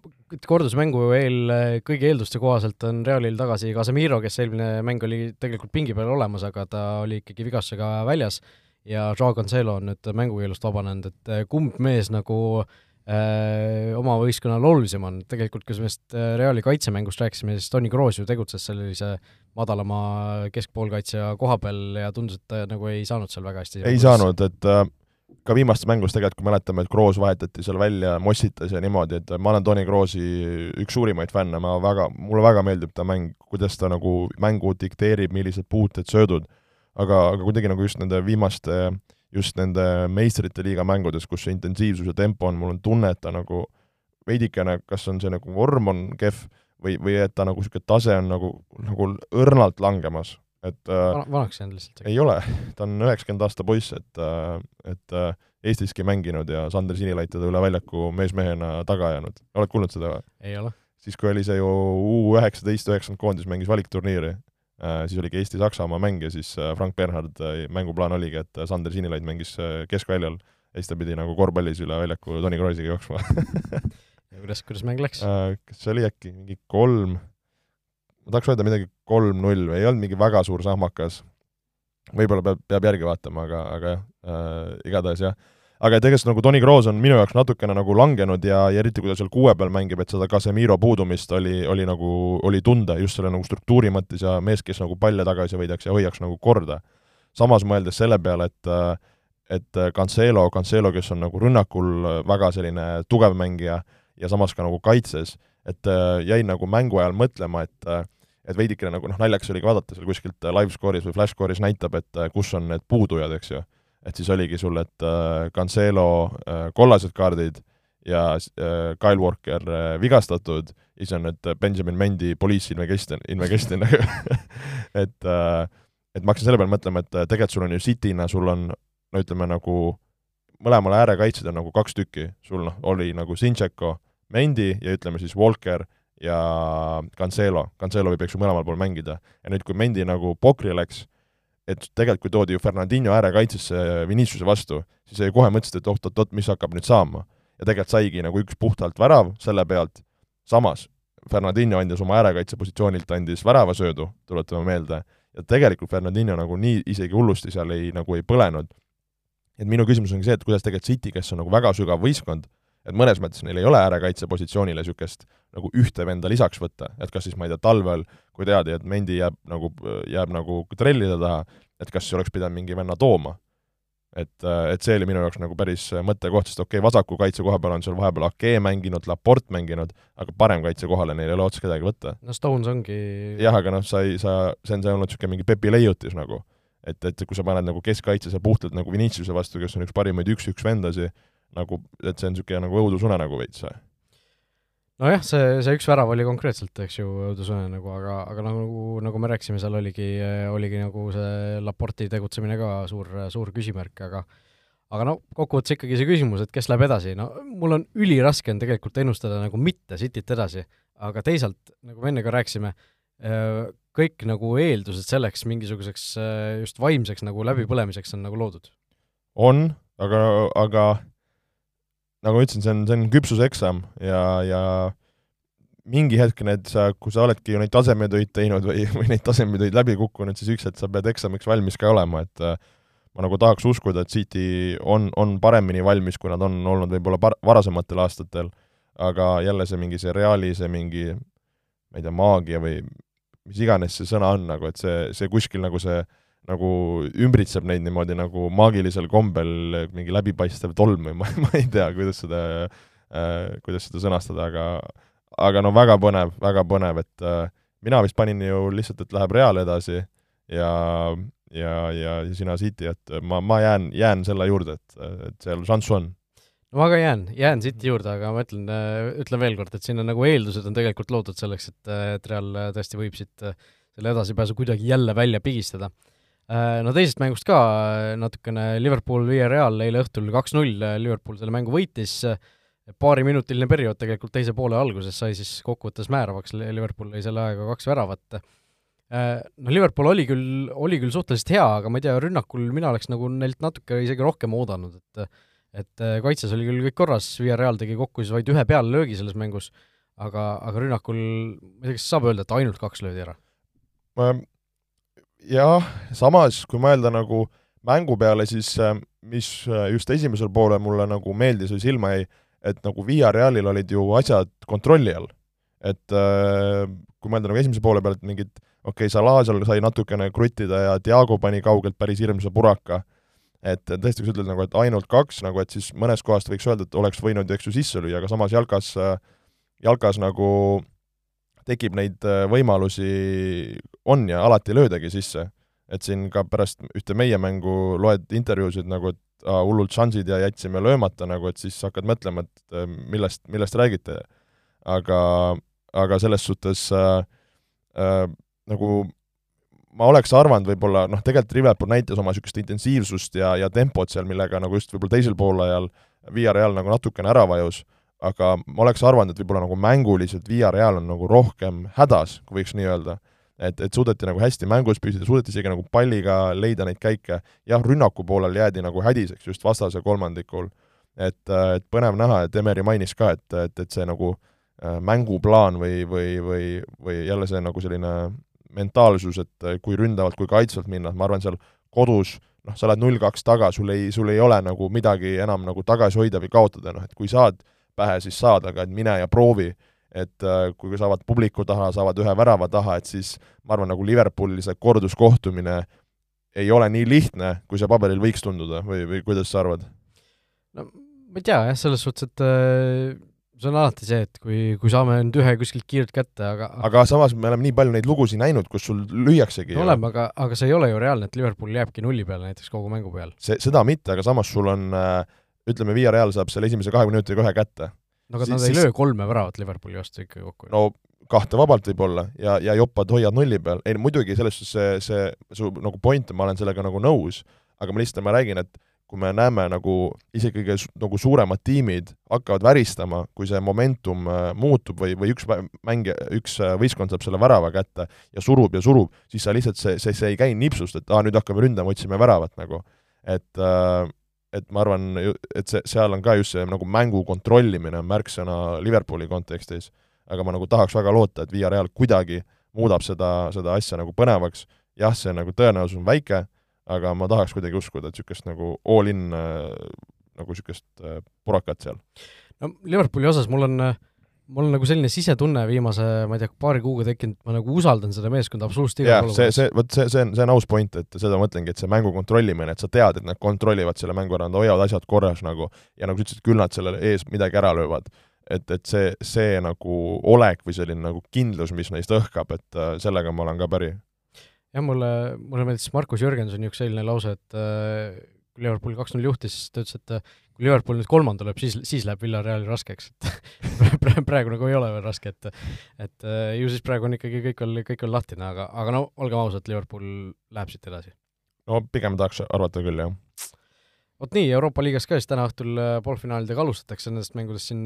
kordusmängu eel kõigi eelduste kohaselt on Realil tagasi Casemiro, kes eelmine mäng oli tegelikult pingi peal olemas, aga ta oli ikkagi vigastusega väljas. Ja Joao Cancelo on nüüd mängukeelust vabanenud, et äh, kumb mees nagu äh, oma võistkonnal olulisem on, tegelikult kui sellest äh, Reali kaitsemängust rääkisime, siis Toni Kroos ju tegutses sellise madalama keskpoolkaitsja koha peal ja tundus, et ta nagu ei saanud seal väga hästi ei saanud, et äh ka viimastes mängus tegelikult, kui mäletame, et Kroos vahetati seal välja, mossitas ja niimoodi, et ma olen Toni Kroosi üks suurimaid fänne, ma väga, mulle väga meeldib ta mäng, kuidas ta nagu mängu dikteerib, millised puuted, söödud, aga, aga kuidagi nagu just nende viimaste, just nende meistrite liiga mängudes, kus see intensiivsus ja tempo on, mul on tunne, et ta nagu veidikene, kas on see nagu vorm on kehv või, või et ta nagu niisugune tase on nagu, nagu õrnalt langemas et äh, vanaks jäänud lihtsalt? ei ole, ta on üheksakümmend aasta poiss, et, äh, et äh, Eestiski mänginud ja Sander Sinilaid teda üle väljaku meesmehena taga ajanud. oled kuulnud seda või? ei ole. siis, kui oli see ju U üheksateist, üheksakümmend koondis mängis valikturniiri, siis oligi Eesti-Saksamaa mäng ja siis Frank Bernhard, mänguplaan oligi, et Sander Sinilaid mängis keskväljal ja siis ta pidi nagu korvpallis üle väljaku Toni Kroosiga jooksma kuidas, kuidas mäng läks? kas see oli äkki mingi kolm ma tahaks öelda midagi kolm-null või ei olnud mingi väga suur sahmakas, võib-olla peab, peab järgi vaatama, aga, aga jah äh,, igatahes jah aga tegelikult nagu Toni Kroos on minu jaoks natukene nagu langenud ja, ja eriti, kui ta seal kuue peal mängib, et seda Casemiro puudumist oli, oli nagu, oli tunda just selle nagu struktuuri mõttes ja mees, kes nagu palle tagasi võidaks ja hoiaks nagu korda. samas mõeldes selle peale, et et Cancelo, Cancelo, kes on nagu rünnakul väga selline tugev mängija ja samas ka nagu kaitses, et jäin nagu mängu ajal mõtlema, et et veidikene nagu noh, naljakas oli ka vaadata seal kuskilt live score'is või flash score'is näitab, et kus on need puudujad, eks ju. et siis oligi sul, et äh, Cancelo äh, kollased kaardid ja äh, Kyle Walker äh, vigastatud, siis on need Benjamin Mendi police investigation, investigation et äh, et ma hakkasin selle peale mõtlema, et äh, tegelikult sul on ju City'na, sul on no ütleme nagu mõlemal äärekaitsjad on nagu kaks tükki, sul noh, oli nagu Sincheko, Mendi ja ütleme siis Walker ja Cancelo, Cancelo võib, eks ju, mõlemal pool mängida. ja nüüd, kui Mendi nagu pokri läks, et tegelikult kui toodi ju Fernandinho äärekaitsesse Viniciuse vastu, siis kohe mõtlesid, et oot-oot-oot, mis hakkab nüüd saama. ja tegelikult saigi nagu üks puhtalt värav selle pealt, samas Fernandinho andis oma äärekaitsepositsioonilt, andis väravasöödu, tuletame meelde, ja tegelikult Fernandinho nagu nii isegi hullusti seal ei, nagu ei põlenud. et minu küsimus ongi see, et kuidas tegelikult City, kes on nagu väga sügav võistkond, et mõnes mõttes neil ei ole äärekaitsepositsioonile niisugust nagu ühte venda lisaks võtta, et kas siis ma ei tea, talvel, kui teadi, et Mendi jääb nagu, jääb nagu trellide taha, et kas oleks pidanud mingi venna tooma. et, et see oli minu jaoks nagu päris mõttekoht, sest okei okay,, vasaku kaitse koha peal on seal vahepeal Ake mänginud, Laport mänginud, aga parem kaitse kohale neil ei ole otseselt kedagi võtta. no Stones ongi jah, aga noh, sa ei, sa, see on, see on olnud niisugune mingi Pepi leiutis nagu. et, et kui sa paned nagu keskkaitse seal puhtalt nagu Viniciuse vastu, kes on üks parimaid üks-üks vendasi, nagu, et see on niisugune nagu õudusunenägu veits või? nojah, see, see üks värav oli konkreetselt, eks ju, õudusunenägu, aga, aga nagu, nagu me rääkisime, seal oligi, oligi nagu see Laporti tegutsemine ka suur, suur küsimärk, aga aga no kokkuvõttes ikkagi see küsimus, et kes läheb edasi, no mul on üliraske on tegelikult ennustada nagu mitte Cityt edasi, aga teisalt, nagu me enne ka rääkisime, kõik nagu eeldused selleks mingisuguseks just vaimseks nagu läbipõlemiseks on nagu loodud. on, aga, aga nagu ma ütlesin, see on, see on küpsuseksam ja, ja mingi hetk need sa, kui sa oledki ju neid tasemetöid teinud või, või neid tasemetöid läbi kukkunud, siis üks hetk sa pead eksamiks valmis ka olema, et äh, ma nagu tahaks uskuda, et City on, on paremini valmis, kui nad on olnud võib-olla par-, varasematel aastatel, aga jälle see mingi see Reali, see mingi ma ei tea, maagia või mis iganes see sõna on nagu, et see, see kuskil nagu see nagu ümbritseb neid niimoodi nagu maagilisel kombel mingi läbipaistev tolm või ma, ma ei tea, kuidas seda äh,, kuidas seda sõnastada, aga aga no väga põnev, väga põnev, et äh, mina vist panin ju lihtsalt, et läheb Real edasi ja ja, ja, ja sina City, et ma, ma jään, jään selle juurde, et, et seal šanssu on ma ka jään, jään City juurde, aga ma ütlen, äh, ütlen veel kord, et siin on nagu eeldused on tegelikult loodud selleks, et, et Real tõesti võib siit äh, selle edasipääsu kuidagi jälle välja pigistada. Äh, no teisest mängust ka äh, natukene, Liverpool, Villarreal eile õhtul kaks-null, äh, Liverpool selle mängu võitis, paariminutiline periood tegelikult teise poole alguses sai siis kokkuvõttes määravaks, Liverpool lõi selle ajaga kaks väravat. No Liverpool oli küll, oli küll suhteliselt hea, aga ma ei tea, rünnakul mina oleks nagu neilt natuke isegi rohkem oodanud, et et kaitses oli küll kõik korras, Villarreal tegi kokku siis vaid ühe peallöögi selles mängus, aga, aga rünnakul, ma ei tea, kas saab öelda, et ainult kaks löödi ära? Jah, samas kui mõelda nagu mängu peale, siis äh, mis äh, just esimesel poolel mulle nagu meeldis või silma jäi, et nagu Villarealil olid ju asjad kontrolli all. et äh, kui mõelda nagu esimese poole pealt mingid, okei okay,, Salah seal sai natukene kruttida ja Diago pani kaugelt päris hirmsa puraka, et tõesti, kui sa ütled nagu, et ainult kaks, nagu et siis mõnest kohast võiks öelda, et oleks võinud ju eks ju sisse lüüa, aga samas jalkas, jalkas nagu tekib neid võimalusi, on ja alati ei löödagi sisse. et siin ka pärast ühte meie mängu loed intervjuusid nagu, et aa, hullult šansid ja jätsime löömata nagu, et siis hakkad mõtlema, et äh, millest, millest räägite. aga, aga selles suhtes äh, äh, nagu ma oleks arvanud võib-olla, noh, tegelikult Liverpool näitas oma niisugust intensiivsust ja, ja tempot seal, millega nagu just võib-olla teisel poolajal Villarreal nagu natukene ära vajus, aga ma oleks arvanud, et võib-olla nagu mänguliselt Villarreal on nagu rohkem hädas, kui võiks nii öelda et, et suudeti nagu hästi mängus püsida, suudeti isegi nagu palliga leida neid käike, jah, rünnaku poolel jäädi nagu hädiseks just vastase kolmandikul, et, et põnev näha, et Emeri mainis ka, et, et, et see nagu äh, mänguplaan või, või, või, või jälle see nagu selline mentaalsus, et kui ründavalt kui kaitsvalt minna, ma arvan, seal kodus noh, sa oled null-kaks taga, sul ei, sul ei ole nagu midagi enam nagu tagasi hoida või kaotada, noh et kui saad pähe, siis saad, aga et mine ja proovi, et äh, kui saavad publiku taha, saavad ühe värava taha, et siis ma arvan, nagu Liverpooli see korduskohtumine ei ole nii lihtne, kui see paberil võiks tunduda või, või kuidas sa arvad? no ma ei tea jah, selles suhtes, et äh, see on alati see, et kui, kui saame nüüd ühe kuskilt kiirelt kätte, aga aga samas me oleme nii palju neid lugusid näinud, kus sul lüüaksegi. oleme, aga, aga see ei ole ju reaalne, et Liverpool jääbki nulli peale näiteks kogu mängu peal. see, seda mitte, aga samas sul on äh, ütleme, Via Real saab selle esimese kahekümne minutiga ühe kätte. No aga nad siis, ei löö kolme väravat Liverpooli vastu ikkagi kokku. no kahte vabalt võib-olla ja, ja jopad hoiad nulli peal, ei muidugi selles suhtes see, see, su nagu point, ma olen sellega nagu nõus, aga ma lihtsalt, ma räägin, et kui me näeme nagu isegi kõige nagu suuremad tiimid hakkavad väristama, kui see momentum äh, muutub või, või üks mängija, üks äh, võistkond saab selle värava kätte ja surub ja surub, siis sa lihtsalt, see, see, see ei käi nipsust, et aa, nüüd hakkame ründama, otsime väravat nagu. et äh, et ma arvan, et see, seal on ka just see nagu mängu kontrollimine on märksõna Liverpooli kontekstis, aga ma nagu tahaks väga loota, et Via Real kuidagi muudab seda, seda asja nagu põnevaks, jah, see nagu tõenäosus on väike, aga ma tahaks kuidagi uskuda, et niisugust nagu all-in äh, nagu niisugust äh, purakat seal. no Liverpooli osas mul on mul on nagu selline sisetunne viimase, ma ei tea, paari kuuga tekkinud, ma nagu usaldan seda meeskonda absoluutselt igal olukorras. see, see, vot see, see on, see on aus point, et seda mõtlengi, et see mängu kontrollimine, et sa tead, et nad kontrollivad selle mängu ära, nad hoiavad asjad korras nagu ja nagu sa ütlesid, küll nad selle ees midagi ära löövad. et, et see, see nagu olek või selline nagu kindlus, mis neist õhkab, et äh, sellega ma olen ka päri jah, mulle, mulle meeldis Markus Jürgensoni üks selline lause, et äh, kui Liverpool kaks-null juhtis, siis ta ütles, et äh, kui Liverpool nüüd kolmanda lööb, siis, siis läheb Villarealil raskeks, et praegu nagu ei ole veel raske, et et äh, ju siis praegu on ikkagi kõik veel, kõik veel lahtine, aga, aga no olgem ausad, Liverpool läheb siit edasi. no pigem tahaks arvata küll, jah. vot nii, Euroopa liigas ka siis täna õhtul poolfinaalidega alustatakse, nendest mängudest siin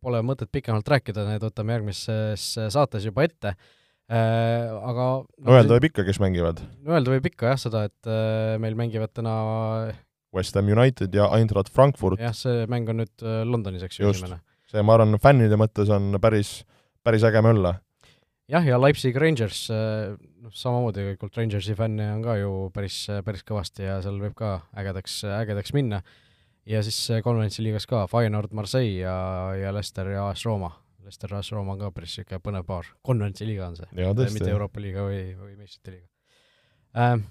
pole mõtet pikemalt rääkida, need võtame järgmises saates juba ette Äh, aga no, öelda võib ikka, kes mängivad? Öelda võib ikka jah, seda, et äh, meil mängivad täna West Ham United ja Eintracht Frankfurt. jah, see mäng on nüüd äh, Londonis, eks ju, esimene. see, ma arvan, fännide mõttes on päris, päris äge mölla. jah, ja Leipzig Rangers, noh samamoodi tegelikult Rangersi fänne on ka ju päris, päris kõvasti ja seal võib ka ägedaks, ägedaks minna. ja siis konverentsi liigas ka Feyenoord Marseille ja, ja Leicester ja AS Rooma Leicester Rooma on ka päris niisugune põnev paar, konverentsi liiga on see, mitte Euroopa liiga või, või meistrite liiga. Äh,.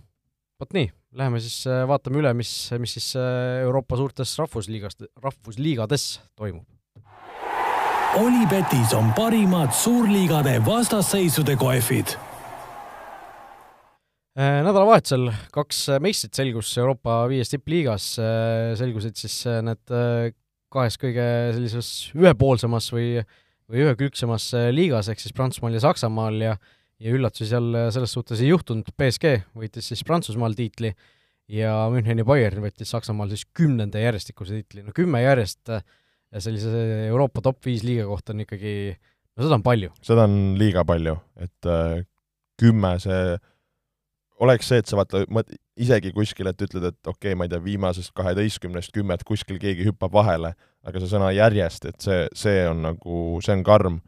Vot nii, läheme siis äh, vaatame üle, mis, mis siis äh, Euroopa suurtes rahvusliigas, rahvusliigades toimub. Olipetis on parimad suurliigade vastasseisude kohvid äh, nädalavahetusel kaks meistrit selgus Euroopa viies tippliigas, selgusid siis need kahes kõige sellises ühepoolsemas või või ühekülgsemas äh, liigas, ehk siis Prantsusmaal ja Saksamaal ja ja üllatusi seal äh, selles suhtes ei juhtunud, BSG võitis siis Prantsusmaal tiitli ja Müncheni Bayern võttis Saksamaal siis kümnenda järjestikuse tiitli, no kümme järjest äh, sellise Euroopa top viis liiga kohta on ikkagi, no seda on palju. seda on liiga palju, et äh, kümme, see oleks see, et sa vaata, isegi kuskil, et ütled, et okei okay,, ma ei tea, viimasest kaheteistkümnest kümmet kuskil keegi hüppab vahele, aga see sõna järjest, et see, see on nagu, see on karm.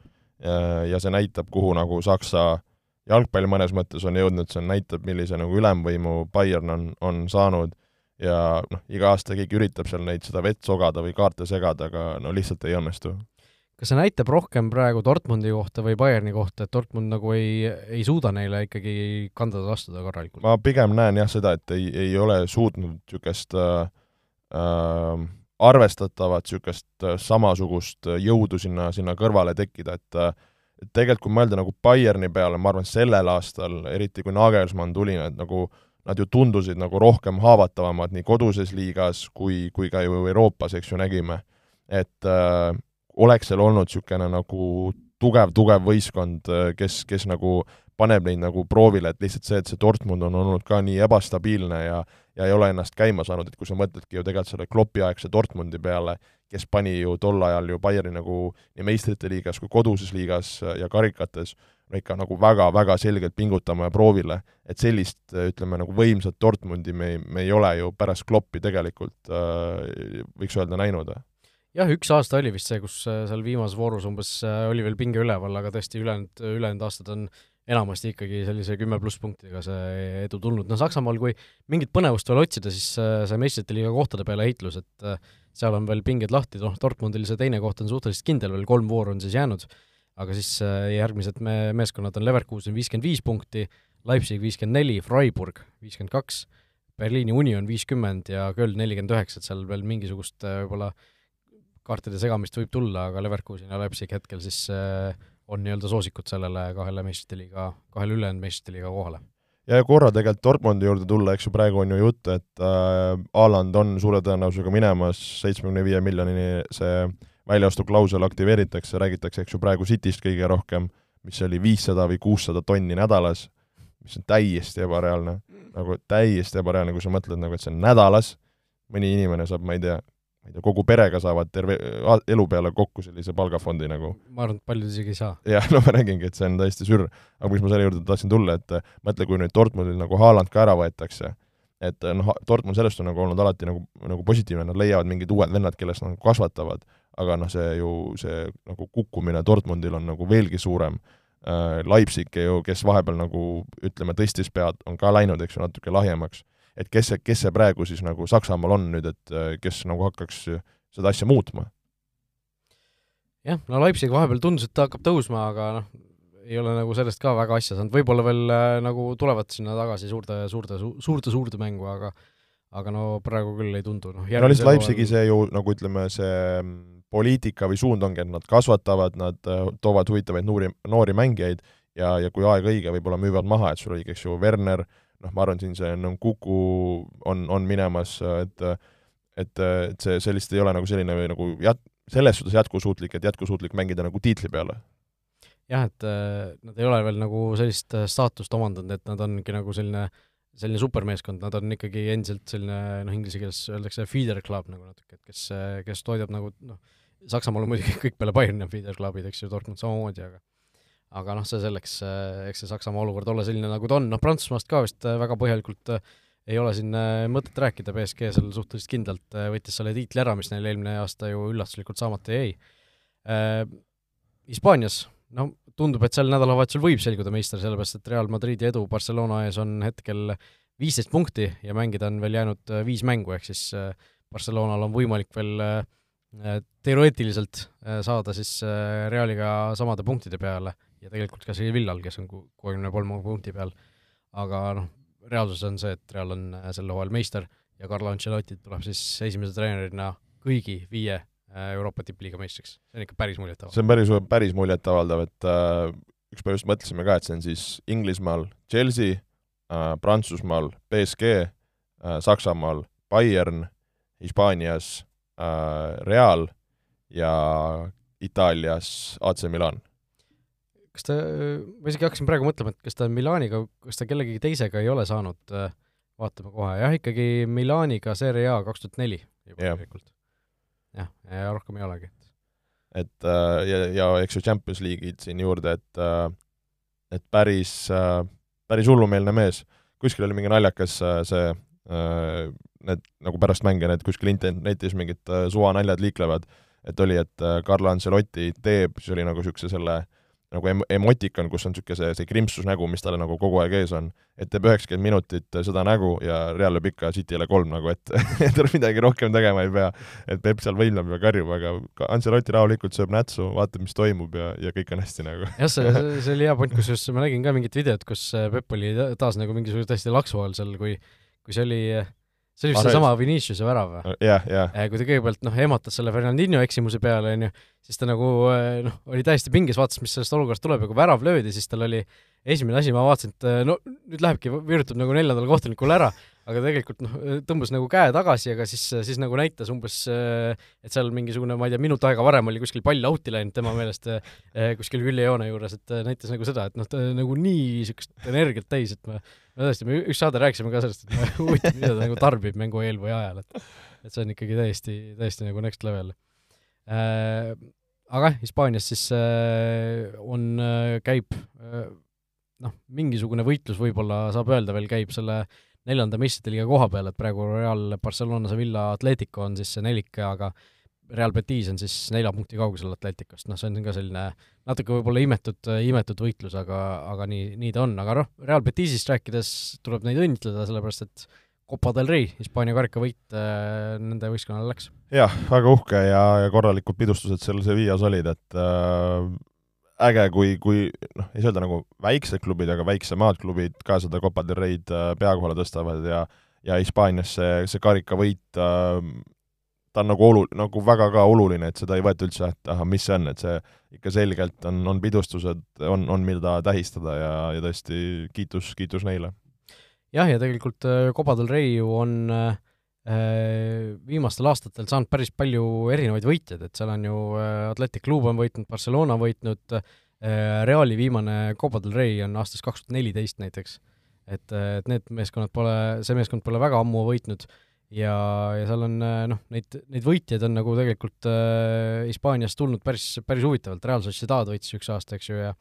Ja see näitab, kuhu nagu Saksa jalgpall mõnes mõttes on jõudnud, see näitab, millise nagu ülemvõimu Bayern on, on saanud. Ja noh, iga aasta keegi üritab seal neid, seda vett sogada või kaarte segada, aga no lihtsalt ei õnnestu kas see näitab rohkem praegu Dortmundi kohta või Bayerni kohta, et Dortmund nagu ei, ei suuda neile ikkagi kandada astuda korralikult? ma pigem näen jah seda, et ei, ei ole suutnud niisugust äh, äh, arvestatavat niisugust äh, samasugust jõudu sinna, sinna kõrvale tekkida, et et tegelikult kui mõelda nagu Bayerni peale, ma arvan, sellel aastal, eriti kui Nagelsmann tuli, nad nagu nad ju tundusid nagu rohkem haavatavamad nii koduses liigas kui, kui ka ju Euroopas, eks ju, nägime. et äh, oleks seal olnud niisugune nagu tugev, tugev võistkond, kes, kes nagu paneb neid nagu proovile, et lihtsalt see, et see Dortmund on olnud ka nii ebastabiilne ja ja ei ole ennast käima saanud, et kui sa mõtledki ju tegelikult selle Kloppi-aegse Dortmundi peale, kes pani ju tol ajal ju Bayerni nagu nii meistrite liigas kui koduses liigas ja karikates no ikka nagu väga-väga selgelt pingutama ja proovile, et sellist, ütleme, nagu võimsat Dortmundi me ei, me ei ole ju pärast Kloppi tegelikult äh, võiks öelda näinud jah, üks aasta oli vist see, kus äh, seal viimases voorus umbes äh, oli veel pinge üleval, aga tõesti ülejäänud, ülejäänud aastad on enamasti ikkagi sellise kümme pluss punktidega see edu tulnud, no Saksamaal kui mingit põnevust veel otsida, siis see meistrite liiga kohtade peale heitlus, et seal on veel pinged lahti, noh, Dortmundil see teine koht on suhteliselt kindel, veel kolm vooru on siis jäänud, aga siis järgmised me-, meeskonnad on Leverkusen viiskümmend viis punkti, Leipzig viiskümmend neli, Freiburg viiskümmend kaks, Berliini Union viiskümmend ja Köln nelikümmend üheksa, et seal veel mingisugust võib-olla kaartide segamist võib tulla, aga Leverkusen ja Leipzig hetkel siis on nii-öelda soosikud sellele kahele meistrite liiga, kahele ülejäänud meistrite liiga kohale ja korra tegelikult Dortmundi juurde tulla, eks ju, praegu on ju jutt, et äh, Haaland on suure tõenäosusega minemas, seitsmekümne viie miljonini see väljaostuklausel aktiveeritakse, räägitakse, eks ju, praegu Cityst kõige rohkem, mis oli viissada või kuussada tonni nädalas, mis on täiesti ebareaalne. nagu täiesti ebareaalne, kui sa mõtled nagu, et see on nädalas, mõni inimene saab, ma ei tea, ma ei tea, kogu perega saavad terve elu peale kokku sellise palgafondi nagu. ma arvan, et paljud isegi ei saa. jah, no ma räägingi, et see on täiesti sürr. aga miks ma selle juurde tahtsin tulla, et mõtle, kui nüüd Dortmundil nagu Haaland ka ära võetakse, et noh, Dortmund sellest on nagu olnud alati nagu, nagu positiivne, nad leiavad mingid uued vennad, kellest nagu kasvatavad, aga noh, see ju, see nagu kukkumine Dortmundil on nagu veelgi suurem äh,. Leipzig ju, kes vahepeal nagu ütleme, tõstis pead, on ka läinud, eks ju, natuke lahjemaks et kes see, kes see praegu siis nagu Saksamaal on nüüd, et äh, kes nagu hakkaks seda asja muutma? jah, no Leipzig vahepeal tundus, et ta hakkab tõusma, aga noh, ei ole nagu sellest ka väga asja saanud, võib-olla veel äh, nagu tulevad sinna tagasi suurde, suurde su,, suurte, suurde mängu, aga aga no praegu küll ei tundu, noh no lihtsalt Leipzigi see ju nagu ütleme, see mm, poliitika või suund ongi, et nad kasvatavad, nad äh, toovad huvitavaid noori, noori mängijaid ja, ja kui aeg õige, võib-olla müüvad maha, et sul oligi, eks ju, Werner äh,, noh, ma arvan, siin see Nkuku on, on minemas, et et, et see, see lihtsalt ei ole nagu selline nagu jät-, selles suhtes jätkusuutlik, et jätkusuutlik mängida nagu tiitli peale. jah, et äh, nad ei ole veel nagu sellist äh, staatust omandanud, et nad ongi nagu selline selline supermeeskond, nad on ikkagi endiselt selline noh, inglise keeles öeldakse feeder club nagu natuke, et kes, kes toidab nagu noh, Saksamaal on muidugi kõik peale Bayerni on feeder club'id, eks ju, Dortmund samamoodi, aga aga noh, see selleks, äh, eks see Saksamaa olukord ole selline, nagu ta on, noh Prantsusmaast ka vist äh, väga põhjalikult äh, ei ole siin mõtet rääkida, BSG seal suhteliselt kindlalt võttis selle tiitli ära, mis neil eelmine aasta ju üllatuslikult saamata jäi. Hispaanias, no tundub, et sel nädalavahetusel võib selguda meister, sellepärast et Real Madridi edu Barcelona ees on hetkel viisteist punkti ja mängida on veel jäänud viis mängu, ehk siis Barcelonal on võimalik veel teoreetiliselt saada siis Realiga samade punktide peale ja tegelikult ka Sevillal, kes on kuuekümne kolme punkti peal, aga noh, reaalsus on see, et Real on äh, sel hooajal meister ja Carlo Ancelotti tuleb siis esimese treenerina kõigi viie äh, Euroopa tippliiga meistriks. see on ikka päris muljetavaldav. see on päris, päris muljetavaldav, et äh, ükspäev just mõtlesime ka, et see on siis Inglismaal Chelsea äh,, Prantsusmaal BSG äh,, Saksamaal Bayern, Hispaanias äh, Real ja Itaalias AC Milan kas ta, ma isegi hakkasin praegu mõtlema, et kas ta Milaniga, kas ta kellegi teisega ei ole saanud, äh, vaatame kohe, jah, ikkagi Milaniga Serie A kaks tuhat neli juba tegelikult. jah, ja rohkem ei olegi. et äh, ja, ja eks ju Champions League'id siin juurde, et äh, et päris, päris hullumeelne mees. kuskil oli mingi naljakas see, need nagu pärast mänge need kuskil internetis mingid suvanaljad liiklevad, et oli, et Carlo Ancelotti teeb, siis oli nagu niisuguse selle äh, nagu em-, emotikon, kus on niisugune see, see krimpsusnägu, mis tal nagu kogu aeg ees on, et teeb üheksakümmend minutit seda nägu ja Real lööb ikka City'le kolm nagu, et et midagi rohkem tegema ei pea. et Peep seal võimleb ja karjub, aga Ancelotti rahulikult sööb nätsu, vaatab, mis toimub ja, ja kõik on hästi nagu. jah, see, see oli hea point, kusjuures ma nägin ka mingit videot, kus Peep oli taas nagu mingisuguse täiesti laksu all seal, kui kui see oli see oli vist seesama Viniciuse värav või? jah, jah. kui ta kõigepealt noh, ehmatas selle Fernandinho eksimuse peale, on ju, siis ta nagu eh, noh, oli täiesti pinges, vaatas, mis sellest olukorrast tuleb ja kui värav löödi, siis tal oli esimene asi, ma vaatasin, et no nüüd lähebki, virutab nagu neljandale kohtunikule ära, aga tegelikult noh, tõmbas nagu käe tagasi, aga siis, siis nagu näitas umbes, et seal mingisugune, ma ei tea, minut aega varem oli kuskil pall out'i läinud tema meelest kuskil küljejoone juures, et näitas nagu seda, et noh, ta nagu nii niisugust energiat täis, et ma, ma tõesti, me üks saade rääkisime ka sellest, et huvitav, mida ta nagu tarbib mängu eel või ajal, et et see on ikkagi täiesti, täiesti nagu next level äh,. aga Hispaanias siis äh, on äh,, käib äh, noh, mingisugune võitlus võib-olla saab öelda veel, käib selle äh, neljanda meistrite liiga koha peal, et praegu Real, Barcelona, Sevilla, Atletico on siis see nelik, aga Real Betis on siis nelja punkti kaugusel Atleticust, noh, see on ka selline natuke võib-olla imetud, imetud võitlus, aga, aga nii, nii ta on, aga noh, Real Betisist rääkides tuleb neid õnnitleda, sellepärast et Copa del Rey, Hispaania karikavõit äh, nende võistkonnale läks. jah, väga uhke ja, ja korralikud pidustused seal Sevillas olid, et äh, äge, kui, kui noh, ei saa öelda nagu väiksed klubid, aga väiksemad klubid ka seda Copa del Rey'd äh, pea kohale tõstavad ja ja Hispaanias see, see karikavõit äh, ta on nagu olu-, nagu väga ka oluline, et seda ei võeta üldse, et ahah, mis see on, et see ikka selgelt on, on pidustused, on, on, mida tähistada ja, ja tõesti kiitus, kiitus neile. jah, ja tegelikult äh, Copa del Rey ju on äh, viimastel aastatel saanud päris palju erinevaid võitjaid, et seal on ju äh, Atletic Club on võitnud, Barcelona võitnud äh,, Reali viimane Copa del Rey on aastast kaks tuhat neliteist näiteks. et, äh, et need meeskonnad pole, see meeskond pole väga ammu võitnud ja, ja seal on äh, noh, neid, neid võitjaid on nagu tegelikult äh, Hispaaniast tulnud päris, päris huvitavalt, Real Sociedad võitis üks aasta, eks ju, ja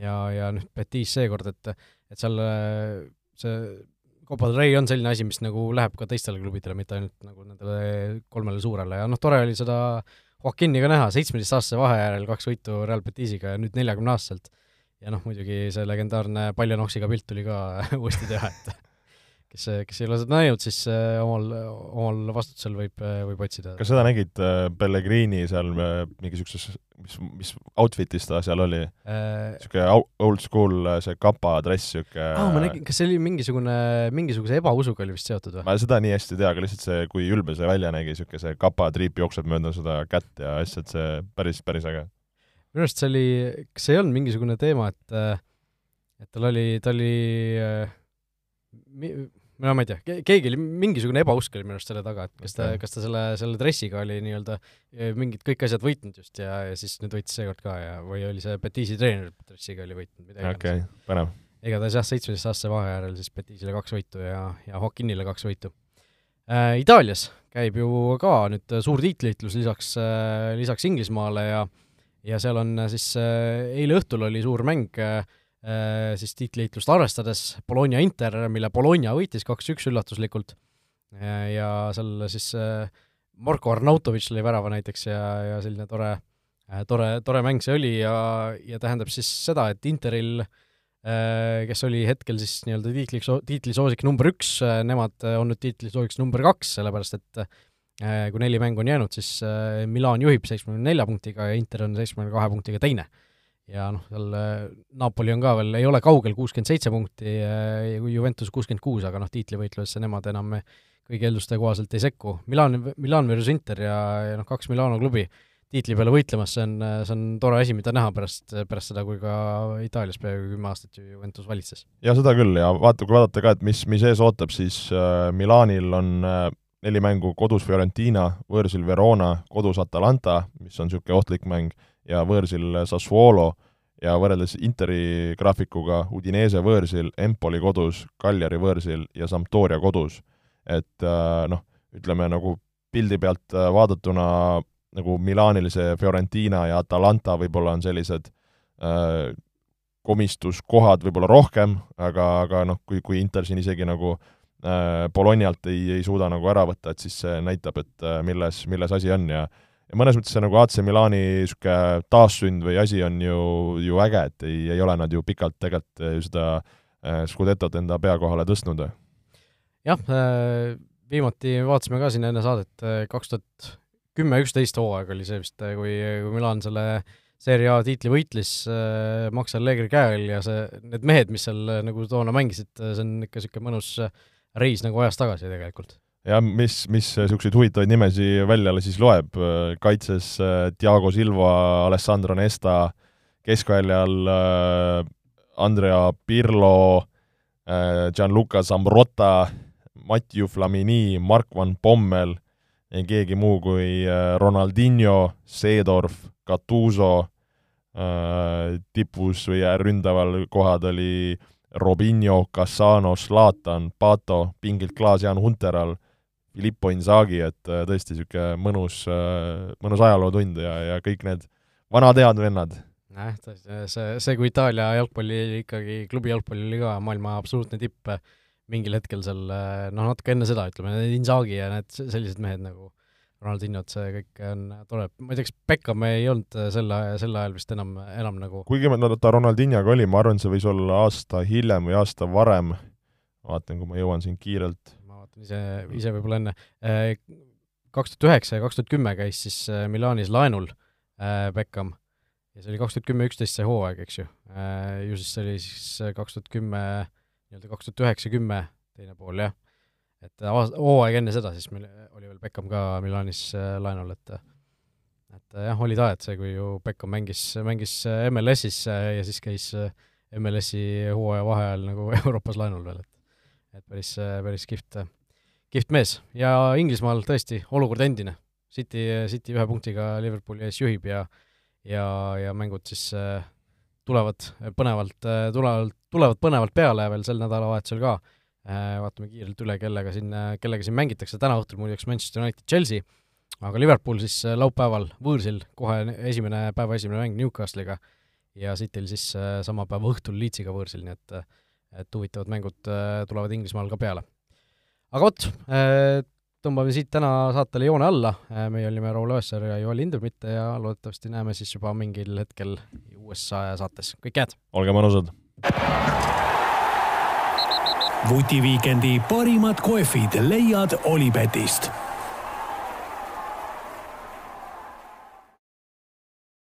ja, ja noh, Betis seekord, et, et seal äh, see Copa del Rey on selline asi, mis nagu läheb ka teistele klubidele, mitte ainult nagu nendele kolmele suurele ja noh, tore oli seda Joaquini ka näha, seitsmeteistaastase vahe järel kaks võitu Real Betisiga ja nüüd neljakümneaastaselt. ja noh, muidugi see legendaarne Paljanoksiga pilt tuli ka uuesti teha, et kes, kes ei ole seda näinud, siis äh, omal, omal vastutusel võib, äh, võib otsida. kas seda nägid äh, Pellegrini seal mingi niisuguses, mis, mis outfit'is ta seal oli niisugune äh, old school see kapa dress, niisugune aa, ma nägin, kas see oli mingisugune, mingisuguse ebausuga oli vist seotud või? ma seda nii hästi ei tea, aga lihtsalt see, kui ülbe see välja nägi, niisugune see kapatriip jookseb mööda seda kätt ja asja, et see päris, päris äge. minu arust see oli, kas see ei olnud mingisugune teema, et et tal oli, ta oli no ma ei tea, keegi oli, mingisugune ebausk oli minu arust selle taga, et kas ta okay., kas ta selle, selle dressiga oli nii-öelda eh, mingid kõik asjad võitnud just ja, ja siis nüüd võitis seekord ka ja, või oli see Betisi treener dressiga oli võitnud midagi. okei okay,, põnev. igatahes jah, seitsmeteistaastase vahe järel siis Betisile kaks võitu ja, ja Joaquinile kaks võitu äh,. Itaalias käib ju ka nüüd suur tiitlivõitlus lisaks äh,, lisaks Inglismaale ja ja seal on siis äh, eile õhtul oli suur mäng Äh, siis tiitliheitlust arvestades Bologna Inter, mille Bologna võitis kaks-üks üllatuslikult ja seal siis äh, Marko Arnautovitš lõi värava näiteks ja, ja selline tore, äh, tore, tore mäng see oli ja, ja tähendab siis seda, et Interil, kes oli hetkel siis nii-öelda tiitliks, tiitlisoosik number üks, nemad on nüüd tiitlisoosiks number kaks, sellepärast et kui neli mängu on jäänud, siis Milan juhib seitsmekümne nelja punktiga ja Inter on seitsmekümne kahe punktiga teine ja noh, seal äh, Napoli on ka veel, ei ole kaugel, kuuskümmend seitse punkti ja Juventus kuuskümmend kuus, aga noh, tiitlivõitlusesse nemad enam kõigi eelduste kohaselt ei sekku. Milan, Milan versus Inter ja, ja noh, kaks Milano klubi tiitli peale võitlemas, see on, see on tore asi, mida näha pärast, pärast seda, kui ka Itaalias peaaegu kümme aastat ju Juventus valitses. ja seda küll ja vaata, kui vaadata ka, et mis, mis ees ootab, siis äh, Milanil on äh, neli mängu kodus Fiorentina, võõrsil Verona, kodus Atalanta, mis on niisugune ohtlik mäng, ja võõrsil Sassuolo ja võrreldes Interi graafikuga Udinese võõrsil, Empoli kodus, Cagliari võõrsil ja Sampdoria kodus. et äh, noh, ütleme nagu pildi pealt äh, vaadatuna nagu Milanil see Fiorentina ja Atalanta võib-olla on sellised äh, komistuskohad võib-olla rohkem, aga, aga noh, kui, kui Inter siin isegi nagu äh, Bolognalt ei, ei suuda nagu ära võtta, et siis see näitab, et äh, milles, milles asi on ja ja mõnes mõttes see nagu AC Milani niisugune taassünd või asi on ju, ju äge, et ei, ei ole nad ju pikalt tegelikult ju seda äh, Scudetot enda pea kohale tõstnud. jah äh,, viimati vaatasime ka siin enne saadet, kaks tuhat kümme, üksteist hooaeg oli see vist, kui, kui Milan selle Serie A tiitli võitles äh, Max Allegri käe all ja see, need mehed, mis seal nagu toona mängisid, see on ikka niisugune mõnus reis nagu ajas tagasi tegelikult ja mis, mis niisuguseid huvitavaid nimesi välja siis loeb, kaitses äh, Diego Silva, Alessandro Nesta, keskväljal äh, Andrea Pirlo, äh, Gianluca Zambrotta, Mathieu Flamini, Mark van Pommel, keegi muu kui Ronaldinho, Seedorf, Gattuso, tipus või ründaval kohad oli Robinho, Cassano, Zlatan, Pato, pingilt Klaas-Jaan Hunteral Filippo Inzaghi, et äh, tõesti niisugune mõnus, äh, mõnus ajalootund ja, ja kõik need vanad head vennad. jah, see, see, kui Itaalia jalgpalli ikkagi, klubi jalgpall oli ka maailma absoluutne tipp mingil hetkel seal, noh, natuke enne seda, ütleme, need Inzaghi ja need sellised mehed nagu Ronaldinhot, see kõik on tore, ma ei tea, kas Beckham ei olnud sel ajal, sel ajal vist enam, enam nagu kuigi no ta Ronaldinhoga oli, ma arvan, see võis olla aasta hiljem või aasta varem, vaatan, kui ma jõuan siin kiirelt. Vaatan ise, ise võib-olla enne, kaks tuhat üheksa ja kaks tuhat kümme käis siis äh, Milanis laenul Beckham. Ja see oli kaks tuhat kümme, üksteist see hooaeg, eks ju. ju siis see oli siis kaks tuhat kümme, nii-öelda kaks tuhat üheksa, kümme teine pool, jah. Et hooaeg enne seda siis meil oli veel Beckham ka Milanis äh, laenul, et et jah, oli tore, et see, kui ju Beckham mängis, mängis äh, MLS-is äh, ja siis käis MLS-i hooaja vaheajal nagu Euroopas laenul veel, et et päris, päris kihvt, kihvt mees. ja Inglismaal tõesti olukord endine. City, City ühe punktiga Liverpooli ees juhib ja ja, ja mängud siis tulevad põnevalt, tulevad, tulevad põnevalt peale veel sel nädalavahetusel ka Äh, vaatame kiirelt üle, kellega siin, kellega siin mängitakse, täna õhtul muideks Manchester United, Chelsea, aga Liverpool siis äh, laupäeval võõrsil, kohe esimene, päeva esimene mäng Newcastle'iga ja Cityl siis äh, sama päeva õhtul Leedsiga võõrsil, nii et et huvitavad mängud tulevad Inglismaal ka peale. aga vot, tõmbame siit täna saatele joone alla, meie olime Raul Õessar ja Joel Hindermitte ja loodetavasti näeme siis juba mingil hetkel USA saates, kõike head! olge mõnusad! vutiviikendi parimad kohvid leiad Olipetist